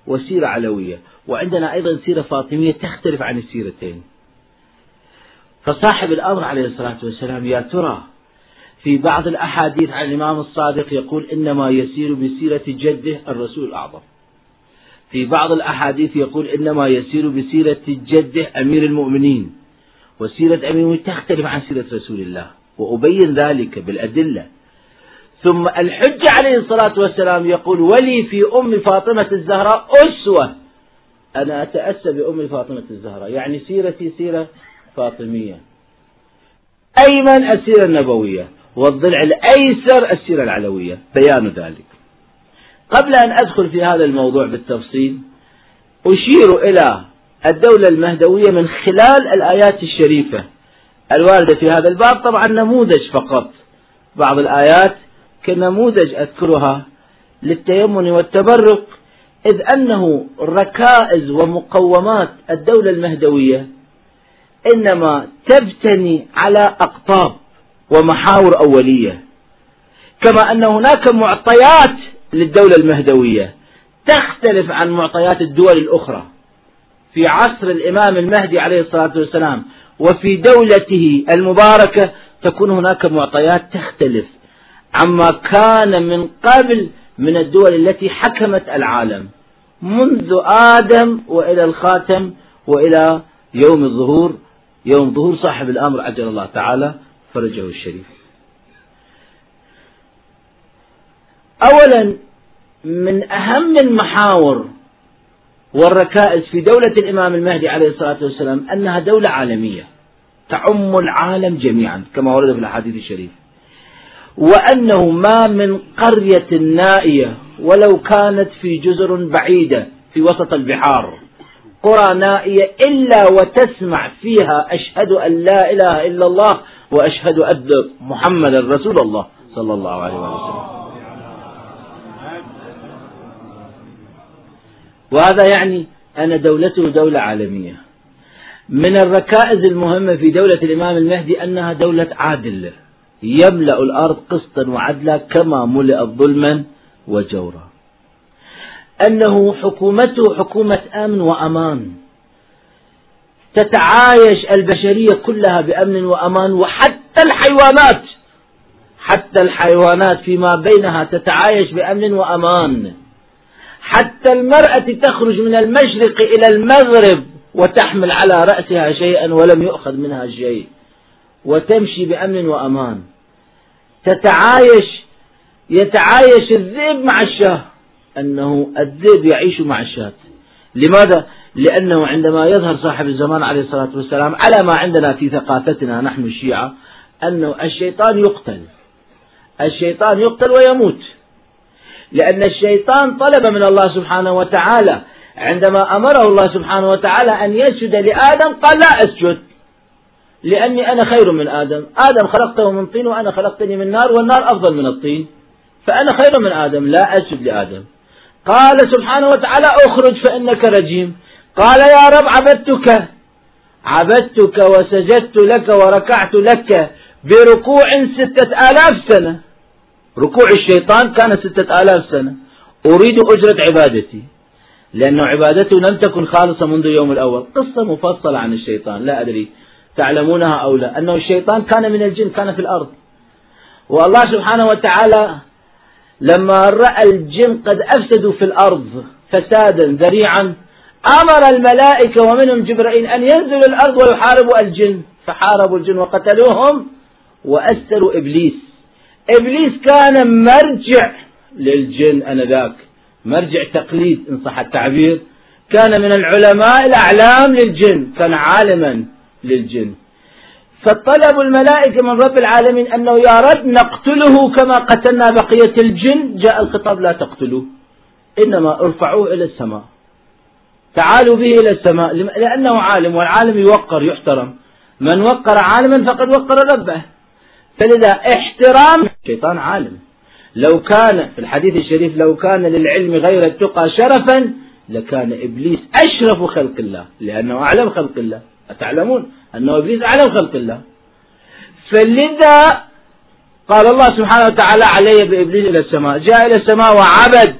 وسيرة علوية وعندنا أيضا سيرة فاطمية تختلف عن السيرتين. فصاحب الأمر عليه الصلاة والسلام يا ترى في بعض الأحاديث عن الإمام الصادق يقول إنما يسير بسيرة جده الرسول الأعظم. في بعض الأحاديث يقول إنما يسير بسيرة جده أمير المؤمنين وسيرة أمير المؤمنين تختلف عن سيرة رسول الله. وأبين ذلك بالأدلة ثم الحج عليه الصلاة والسلام يقول ولي في أم فاطمة الزهراء أسوة. أنا أتأسى بأم فاطمة الزهراء يعني سيرتي سيرة فاطمية. الأيمن السيرة النبوية والضلع الأيسر السيرة العلوية بيان ذلك. قبل أن أدخل في هذا الموضوع بالتفصيل أشير إلى الدولة المهدوية من خلال الآيات الشريفة الواردة في هذا الباب. طبعا نموذج فقط بعض الآيات كنموذج أذكرها للتيمن والتبرك إذ أنه ركائز ومقومات الدولة المهدوية إنما تبتني على أقطاب ومحاور أولية. كما أن هناك معطيات للدولة المهدوية تختلف عن معطيات الدول الأخرى. في عصر الإمام المهدي عليه الصلاة والسلام وفي دولته المباركة تكون هناك معطيات تختلف عما كان من قبل من الدول التي حكمت العالم. منذ آدم وإلى الخاتم وإلى يوم الظهور يوم ظهور صاحب الأمر عجل الله تعالى فرجه الشريف. أولا من أهم المحاور والركائز في دولة الإمام المهدي عليه الصلاة والسلام أنها دولة عالمية تعم العالم جميعا كما ورد في الأحاديث الشريفة. وأنه ما من قرية نائية ولو كانت في جزر بعيدة في وسط البحار. قرى نائية إلا وتسمع فيها أشهد أن لا إله إلا الله وأشهد أن محمد رسول الله صلى الله عليه وسلم. وهذا يعني أن دولته دولة عالمية. من الركائز المهمة في دولة الإمام المهدي أنها دولة عادل يملأ الأرض قسطا وعدلا كما ملئت ظلما وجورا. أنه حكومته حكومة أمن وأمان. تتعايش البشرية كلها بأمن وأمان وحتى الحيوانات حتى الحيوانات فيما بينها تتعايش بأمن وأمان. حتى المرأة تخرج من المشرق إلى المغرب وتحمل على رأسها شيئا ولم يؤخذ منها شيء. وتمشي بأمن وأمان. تتعايش يتعايش الذئب مع الشاه. أنه الذئب يعيش مع الشاة. لماذا؟ لأنه عندما يظهر صاحب الزمان عليه الصلاة والسلام على ما عندنا في ثقافتنا نحن الشيعة أنه الشيطان يقتل. الشيطان يقتل ويموت. لأن الشيطان طلب من الله سبحانه وتعالى عندما أمره الله سبحانه وتعالى أن يسجد لآدم قال لا أسجد. لأني أنا خير من آدم. آدم خلقته من طين وأنا خلقتني من نار والنار أفضل من الطين. فأنا خير من آدم لا أسجد لآدم. قال سبحانه وتعالى أخرج فإنك رجيم. قال يا رب عبدتك عبدتك وسجدت لك وركعت لك بركوع ستة آلاف سنة. ركوع الشيطان كان ستة آلاف سنة. أريد أجرة عبادتي. لأن عبادته لم تكن خالصة منذ اليوم الأول. قصة مفصلة عن الشيطان لا أدري. تعلمونها أو لا. أنه الشيطان كان من الجن كان في الأرض. والله سبحانه وتعالى لما رأى الجن قد أفسدوا في الأرض فسادا ذريعا أمر الملائكة ومنهم جبرائيل أن ينزلوا الأرض ويحاربوا الجن. فحاربوا الجن وقتلوهم وأسروا إبليس. إبليس كان مرجع للجن أنذاك. مرجع تقليد إن صح التعبير. كان من العلماء الأعلام للجن. كان عالما. للجن. فطلب الملائكة من رب العالمين أنه يا رب نقتله كما قتلنا بقية الجن. جاء الخطاب لا تقتلوه إنما ارفعوه إلى السماء. تعالوا به إلى السماء لأنه عالم والعالم يوقر يحترم. من وقر عالما فقد وقر ربه. فلذا احترام الشيطان عالم. لو كان في الحديث الشريف لو كان للعلم غير التقى شرفا لكان إبليس أشرف خلق الله لأنه أعلم خلق الله. أتعلمون أنه إبليس أعلم خلق الله. فلذا قال الله سبحانه وتعالى علي بإبليس إلى السماء جاء إلى السماء وعبد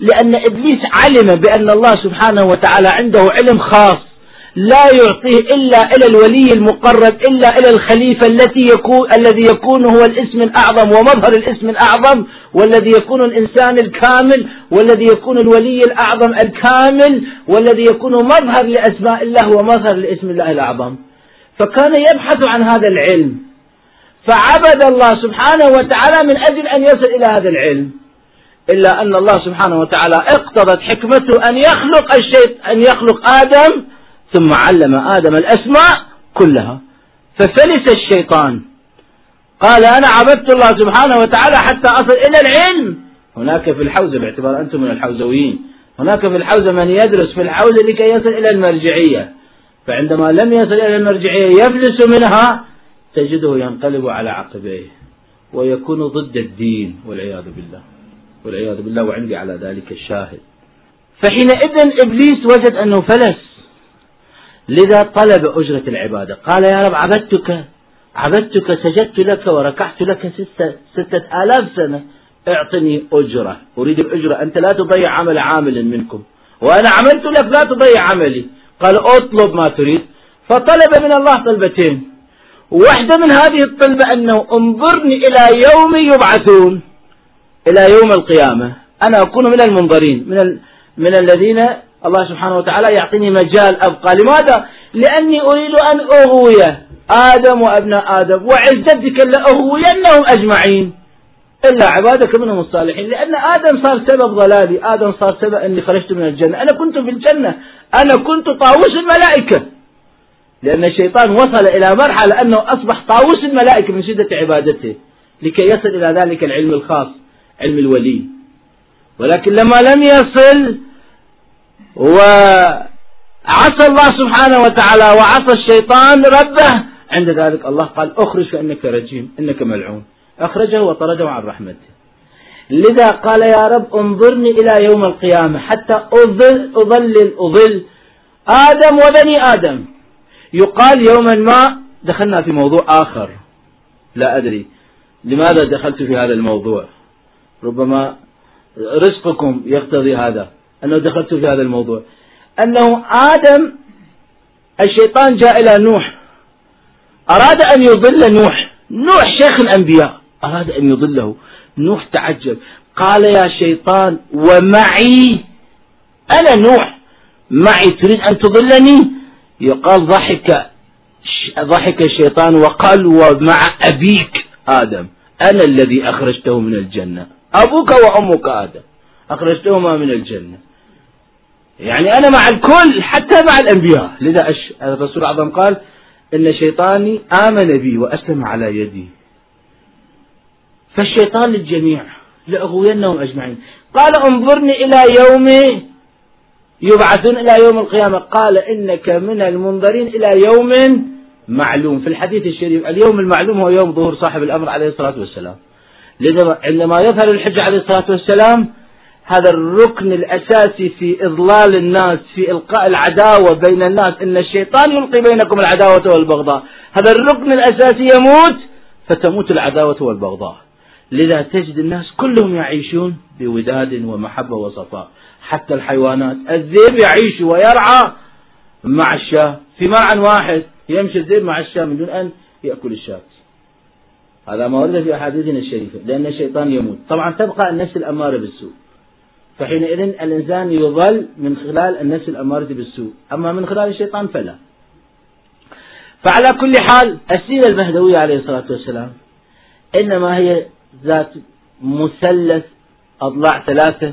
لأن إبليس علم بأن الله سبحانه وتعالى عنده علم خاص. لا يعطيه إلا إلى الولي المقرب إلا إلى الخليفة التي يكون الذي يكون هو الاسم الأعظم ومظهر الاسم الأعظم والذي يكون الإنسان الكامل والذي يكون الولي الأعظم الكامل والذي يكون مظهر لأسماء الله ومظهر لاسم الله الأعظم. فكان يبحث عن هذا العلم فعبد الله سبحانه وتعالى من أجل أن يصل إلى هذا العلم. إلا أن الله سبحانه وتعالى اقتضت حكمته أن يخلق الشيء أن يخلق آدم ثم علم آدم الأسماء كلها. ففلس الشيطان. قال أنا عبدت الله سبحانه وتعالى حتى أصل إلى العلم. هناك في الحوزة باعتبار أنتم من الحوزويين. هناك في الحوزة من يدرس في الحوزة لكي يصل إلى المرجعية. فعندما لم يصل إلى المرجعية يفلس منها تجده ينقلب على عقبيه. ويكون ضد الدين والعياذ بالله. والعياذ بالله وعندي على ذلك الشاهد. فحينئذ إبليس وجد أنه فلس. لذا طلب أجرة العبادة. قال يا رب عبدتك عبدتك سجدت لك وركعت لك ستة, ستة آلاف سنة. اعطني أجرة. أريد الأجرة. أنت لا تضيع عمل عامل منكم. وأنا عملت لك لا تضيع عملي. قال اطلب ما تريد. فطلب من الله طلبتين. واحدة من هذه الطلبة أنه انظرني إلى يوم يبعثون. إلى يوم القيامة. أنا أكون من المنظرين من, ال... من الذين الله سبحانه وتعالى يعطيني مجال أبقى. لماذا؟ لأني أريد أن أغوي آدم وأبناء آدم وعزتك لأغوينهم أجمعين. إلا عبادك منهم الصالحين. لأن آدم صار سبب ضلالي آدم صار سبب أني خرجت من الجنة. أنا كنت في الجنة أنا كنت طاووس الملائكة. لأن الشيطان وصل إلى مرحلة أنه أصبح طاووس الملائكة من شدة عبادته لكي يصل إلى ذلك العلم الخاص علم الولي. ولكن لما لم يصل وعصى الله سبحانه وتعالى وعصى الشيطان ربه. عند ذلك الله قال أخرج فإنك رجيم إنك ملعون. أخرجه وطرده عن رحمته. لذا قال يا رب انظرني إلى يوم القيامة حتى أظل أظلل أظل. آدم وبني آدم. يقال يوما ما دخلنا في موضوع آخر. لا أدري لماذا دخلت في هذا الموضوع. ربما رزقكم يقتضي هذا. أنه دخلت في هذا الموضوع. أنه آدم الشيطان جاء إلى نوح. أراد أن يضل نوح. نوح شيخ الأنبياء. أراد أن يضله. نوح تعجب. قال يا شيطان ومعي أنا نوح. معي تريد أن تضلني؟ يقال ضحك ضحك الشيطان وقال ومع أبيك آدم. أنا الذي أخرجته من الجنة. أبوك وأمك آدم. أخرجتهما من الجنة. يعني أنا مع الكل حتى مع الأنبياء. لذا الرسول الأعظم قال إن شيطاني آمن بي وأسلم على يدي. فالشيطان للجميع لأغوينهم أجمعين. قال انظرني إلى يوم يبعثون إلى يوم القيامة. قال إنك من المنظرين إلى يوم معلوم. في الحديث الشريف اليوم المعلوم هو يوم ظهور صاحب الأمر عليه الصلاة والسلام. عندما يظهر الحج عليه الصلاة والسلام هذا الركن الأساسي في إضلال الناس في إلقاء العداوة بين الناس. إن الشيطان يلقي بينكم العداوة والبغضاء. هذا الركن الأساسي يموت فتموت العداوة والبغضاء. لذا تجد الناس كلهم يعيشون بوداد ومحبة وصفاء. حتى الحيوانات. الذئب يعيش ويرعى مع الشاة في مرعى واحد. يمشي الذئب مع الشاة من دون أن يأكل الشاة. هذا ما ورد في أحاديثنا الشريفة لأن الشيطان يموت. طبعا تبقى النفس الأمارة بالسوء. فحينئذ الإنسان يظل من خلال النفس الأمارة بالسوء. أما من خلال الشيطان فلا. فعلى كل حال السيرة المهدوية عليه الصلاة والسلام إنما هي ذات مثلث أضلاع ثلاثة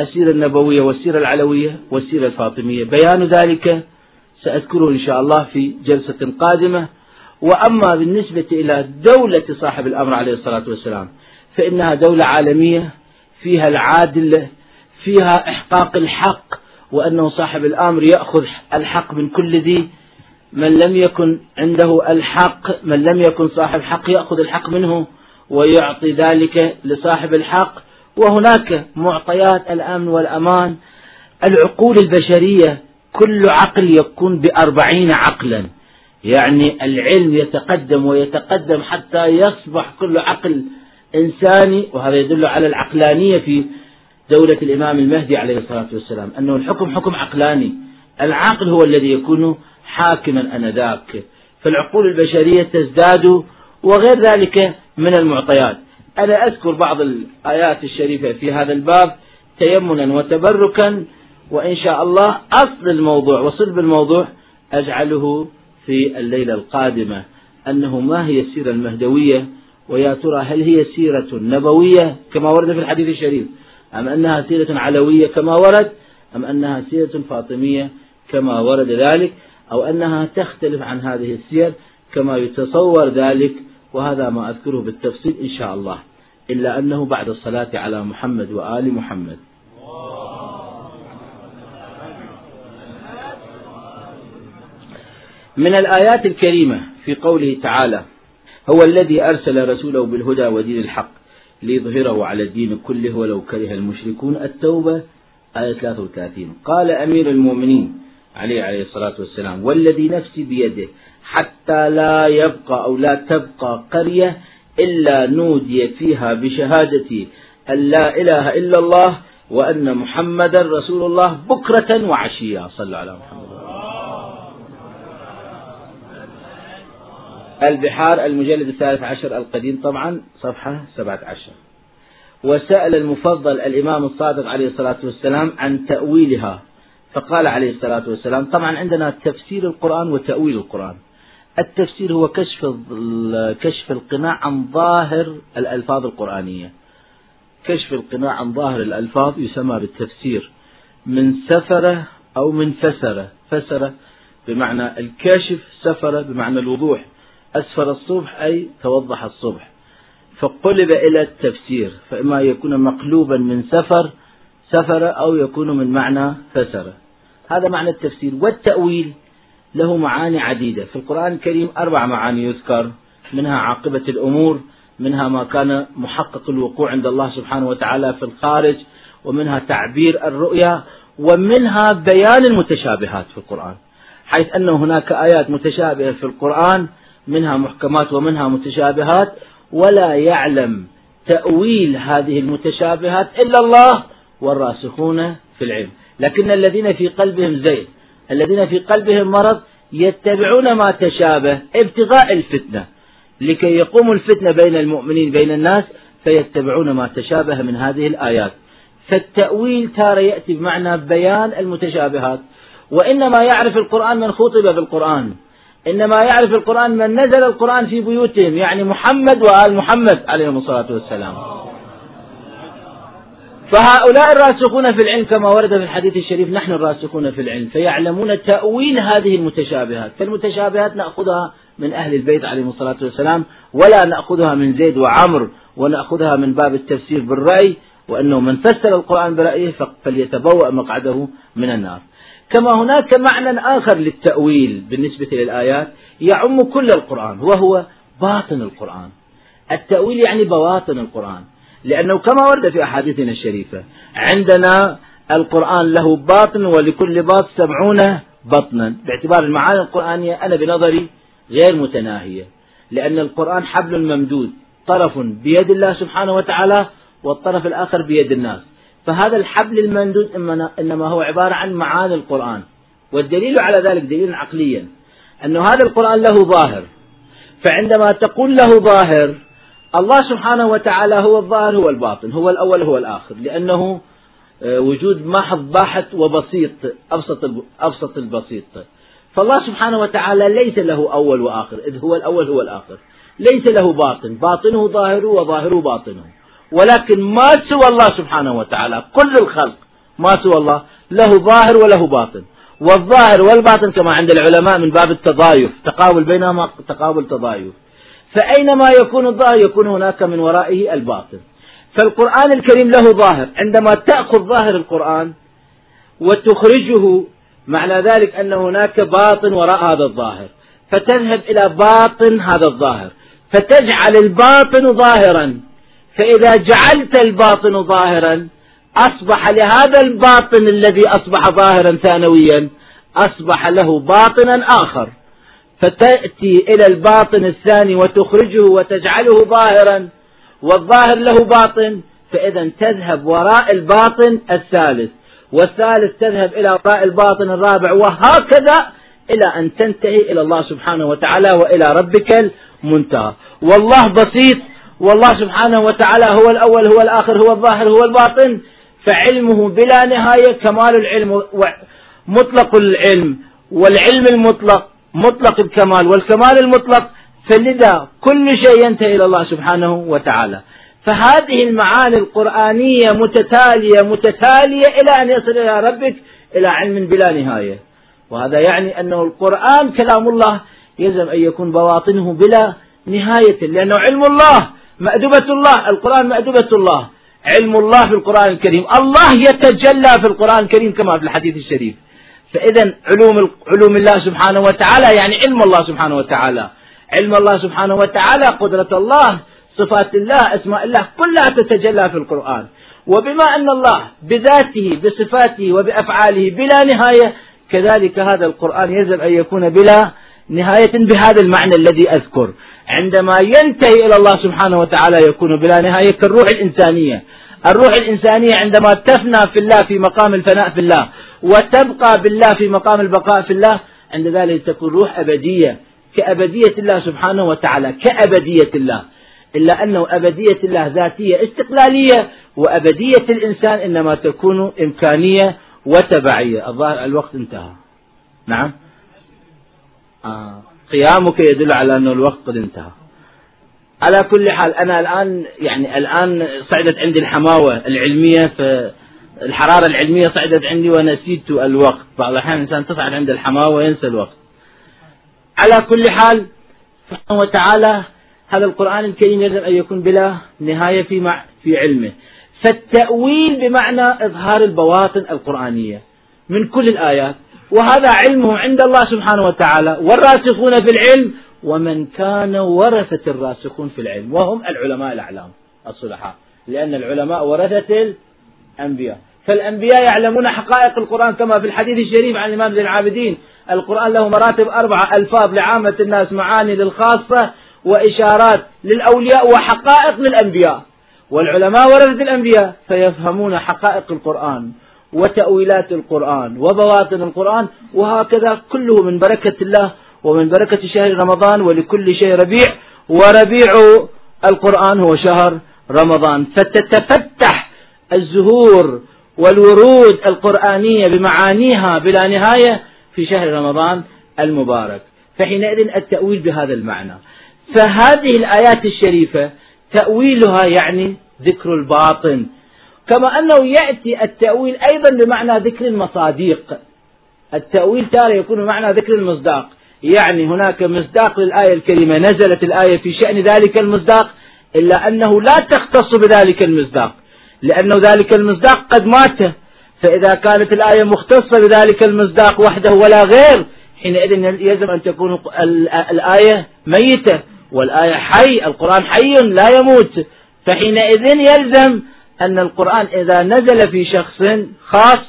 السيرة النبوية والسيرة العلوية والسيرة الفاطمية. بيان ذلك سأذكره إن شاء الله في جلسة قادمة. وأما بالنسبة إلى دولة صاحب الأمر عليه الصلاة والسلام فإنها دولة عالمية فيها العادل فيها إحقاق الحق وأنه صاحب الأمر يأخذ الحق من كل ذي. من لم يكن عنده الحق من لم يكن صاحب حق يأخذ الحق منه ويعطي ذلك لصاحب الحق. وهناك معطيات الأمن والأمان. العقول البشرية كل عقل يكون بأربعين عقلا. يعني العلم يتقدم ويتقدم حتى يصبح كل عقل إنساني وهذا يدل على العقلانية في دولة الإمام المهدي عليه الصلاة والسلام أنه الحكم حكم عقلاني. العاقل هو الذي يكون حاكما أنذاك. فالعقول البشرية تزداد وغير ذلك من المعطيات. أنا أذكر بعض الآيات الشريفة في هذا الباب تيمنا وتبركا وإن شاء الله أصل الموضوع وصلب الموضوع أجعله في الليلة القادمة. أنه ما هي السيرة المهدوية؟ ويا ترى هل هي سيرة نبوية؟ كما ورد في الحديث الشريف. أم أنها سيرة علوية كما ورد أم أنها سيرة فاطمية كما ورد ذلك أو أنها تختلف عن هذه السير كما يتصور ذلك وهذا ما أذكره بالتفصيل إن شاء الله. إلا أنه بعد الصلاة على محمد وآل محمد. من الآيات الكريمة في قوله تعالى هو الذي أرسل رسوله بالهدى ودين الحق. ليظهره على الدين كله ولو كره المشركون. التوبة آية 33 قال أمير المؤمنين عليه عليه الصلاة والسلام والذي نفسي بيده حتى لا يبقى أو لا تبقى قرية إلا نودي فيها بشهادة أن لا إله إلا الله وأن محمدا رسول الله بكرة وعشيا صلى على محمد. البحار المجلد الثالث عشر القديم طبعا صفحة سبعة عشر. وسأل المفضل الإمام الصادق عليه الصلاة والسلام عن تأويلها. فقال عليه الصلاة والسلام طبعا عندنا تفسير القرآن وتأويل القرآن. التفسير هو كشف كشف القناع عن ظاهر الألفاظ القرآنية. كشف القناع عن ظاهر الألفاظ يسمى بالتفسير. من سفرة أو من فسرة فسرة بمعنى الكاشف سفرة بمعنى الوضوح. أسفر الصبح أي توضح الصبح. فقلب إلى التفسير فإما يكون مقلوبا من سفر سفر أو يكون من معنى فسر. هذا معنى التفسير. والتأويل له معاني عديدة. في القرآن الكريم أربع معاني يذكر منها عاقبة الأمور منها ما كان محقق الوقوع عند الله سبحانه وتعالى في الخارج ومنها تعبير الرؤيا ومنها بيان المتشابهات في القرآن. حيث أن هناك آيات متشابهة في القرآن منها محكمات ومنها متشابهات ولا يعلم تأويل هذه المتشابهات إلا الله والراسخون في العلم. لكن الذين في قلبهم زيد الذين في قلبهم مرض يتبعون ما تشابه ابتغاء الفتنة. لكي يقوم الفتنة بين المؤمنين بين الناس فيتبعون ما تشابه من هذه الآيات. فالتأويل تارة يأتي بمعنى بيان المتشابهات. وإنما يعرف القرآن من خطب بالقرآن إنما يعرف القرآن من نزل القرآن في بيوتهم يعني محمد وآل محمد عليهم الصلاة والسلام. فهؤلاء الراسخون في العلم كما ورد في الحديث الشريف نحن الراسخون في العلم فيعلمون تأويل هذه المتشابهات. فالمتشابهات نأخذها من أهل البيت عليهم الصلاة والسلام ولا نأخذها من زيد وعمر ونأخذها من باب التفسير بالرأي وأنه من فسر القرآن برأيه فليتبوأ مقعده من النار. كما هناك معنى آخر للتأويل بالنسبة للآيات يعم كل القرآن وهو باطن القرآن. التأويل يعني بواطن القرآن. لأنه كما ورد في أحاديثنا الشريفة عندنا القرآن له باطن ولكل باطن سبعون بطنا. باعتبار المعاني القرآنية أنا بنظري غير متناهية. لأن القرآن حبل ممدود طرف بيد الله سبحانه وتعالى والطرف الآخر بيد الناس. فهذا الحبل الممدود إنما هو عبارة عن معاني القرآن. والدليل على ذلك دليل عقليا. أن هذا القرآن له ظاهر. فعندما تقول له ظاهر الله سبحانه وتعالى هو الظاهر هو الباطن هو الأول هو الآخر. لأنه آه، وجود محض باحث وبسيط أبسط أبسط البسيط. فالله سبحانه وتعالى ليس له أول وآخر إذ هو الأول هو الآخر. ليس له باطن باطنه ظاهره وظاهره باطنه. ولكن ما سوى الله سبحانه وتعالى كل الخلق ما سوى الله له ظاهر وله باطن. والظاهر والباطن كما عند العلماء من باب التضايف تقابل بينهما تقابل تضايف. فأينما يكون الظاهر يكون هناك من ورائه الباطن. فالقرآن الكريم له ظاهر. عندما تأخذ ظاهر القرآن وتخرجه معنى ذلك أن هناك باطن وراء هذا الظاهر. فتذهب إلى باطن هذا الظاهر. فتجعل الباطن ظاهرا. فإذا جعلت الباطن ظاهرا أصبح لهذا الباطن الذي أصبح ظاهرا ثانويا أصبح له باطنا آخر. فتأتي إلى الباطن الثاني وتخرجه وتجعله ظاهرا والظاهر له باطن فإذا تذهب وراء الباطن الثالث. والثالث تذهب إلى وراء الباطن الرابع وهكذا إلى أن تنتهي إلى الله سبحانه وتعالى وإلى ربك المنتهى. والله بسيط والله سبحانه وتعالى هو الأول هو الآخر هو الظاهر هو الباطن. فعلمه بلا نهاية كمال العلم مطلق العلم. والعلم المطلق مطلق الكمال. والكمال المطلق فلذا كل شيء ينتهي إلى الله سبحانه وتعالى. فهذه المعاني القرآنية متتالية متتالية إلى أن يصل إلى ربك إلى علم بلا نهاية. وهذا يعني أنه القرآن كلام الله يلزم أن يكون بواطنه بلا نهاية لأنه علم الله. مأدبة الله القرآن مأدبة الله. علم الله في القرآن الكريم. الله يتجلى في القرآن الكريم كما في الحديث الشريف. فإذا علوم علوم الله سبحانه وتعالى يعني علم الله سبحانه وتعالى. علم الله سبحانه وتعالى قدرة الله صفات الله أسماء الله كلها تتجلى في القرآن. وبما أن الله بذاته بصفاته وبأفعاله بلا نهاية كذلك هذا القرآن يجب أن يكون بلا نهاية بهذا المعنى الذي أذكر. عندما ينتهي إلى الله سبحانه وتعالى يكون بلا نهاية كالروح الإنسانية. الروح الإنسانية عندما تفنى في الله في مقام الفناء في الله وتبقى بالله في مقام البقاء في الله عند ذلك تكون روح أبدية كأبدية الله سبحانه وتعالى كأبدية الله. إلا أنه أبدية الله ذاتية استقلالية وأبدية الإنسان إنما تكون إمكانية وتبعية. الظاهر الوقت انتهى. نعم؟ آه. قيامك يدل على أن الوقت قد انتهى. على كل حال أنا الآن يعني الآن صعدت عندي الحماوة العلمية الحرارة العلمية صعدت عندي ونسيت الوقت. بعض الأحيان الإنسان تصعد عند الحماوة وينسى الوقت. على كل حال سبحانه وتعالى هذا القرآن الكريم يجب أن يكون بلا نهاية في مع في علمه. فالتأويل بمعنى إظهار البواطن القرآنية من كل الآيات. وهذا علمه عند الله سبحانه وتعالى. والراسخون في العلم ومن كان ورثة الراسخون في العلم وهم العلماء الأعلام الصلحاء. لأن العلماء ورثة الأنبياء. فالأنبياء يعلمون حقائق القرآن كما في الحديث الشريف عن الإمام زين العابدين. القرآن له مراتب أربعة ألفاظ لعامة الناس معاني للخاصة وإشارات للأولياء وحقائق للأنبياء. والعلماء ورثة الأنبياء فيفهمون حقائق القرآن. وتأويلات القرآن وبواطن القرآن وهكذا كله من بركة الله ومن بركة شهر رمضان ولكل شيء ربيع وربيع القرآن هو شهر رمضان. فتتفتح الزهور والورود القرآنية بمعانيها بلا نهاية في شهر رمضان المبارك. فحينئذ التأويل بهذا المعنى. فهذه الآيات الشريفة تأويلها يعني ذكر الباطن. كما أنه يأتي التأويل أيضا بمعنى ذكر المصاديق. التأويل تارة يكون بمعنى ذكر المصداق. يعني هناك مصداق للآية الكريمة. نزلت الآية في شأن ذلك المصداق إلا أنه لا تختص بذلك المصداق. لأنه ذلك المصداق قد مات. فإذا كانت الآية مختصة بذلك المصداق وحده ولا غير حينئذ يلزم أن تكون الآية ميتة والآية حي القرآن حي لا يموت. فحينئذ يلزم أن القرآن إذا نزل في شخص خاص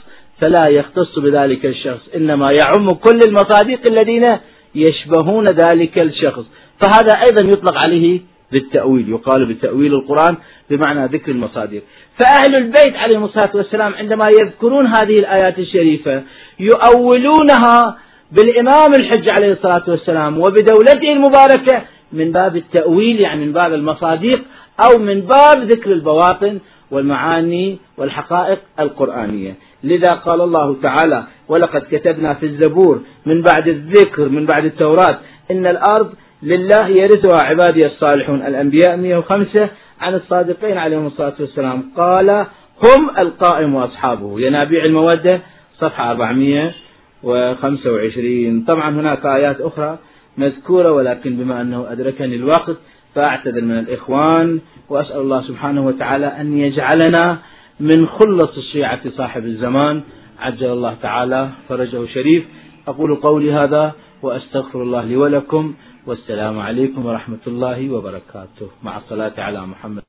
فلا يختص بذلك الشخص إنما يعم كل المصادق الذين يشبهون ذلك الشخص. فهذا أيضا يطلق عليه بالتأويل يقال بتأويل القرآن بمعنى ذكر المصادر فأهل البيت عليهم الصلاة والسلام عندما يذكرون هذه الآيات الشريفة يؤولونها بالإمام الحج عليه الصلاة والسلام وبدولته المباركة من باب التأويل يعني من باب المصادق أو من باب ذكر البواطن والمعاني والحقائق القرآنية. لذا قال الله تعالى ولقد كتبنا في الزبور من بعد الذكر من بعد التوراة إن الأرض لله يرثها عبادي الصالحون. الأنبياء 105 عن الصادقين عليهم الصلاة والسلام. قال هم القائم وأصحابه. ينابيع المودة صفحة 425 طبعا هناك آيات أخرى مذكورة ولكن بما أنه أدركني الوقت فأعتذر من الإخوان وأسأل الله سبحانه وتعالى أن يجعلنا من خلص الشيعة صاحب الزمان. عجل الله تعالى فرجه شريف. أقول قولي هذا وأستغفر الله لي ولكم. والسلام عليكم ورحمة الله وبركاته. مع الصلاة على محمد.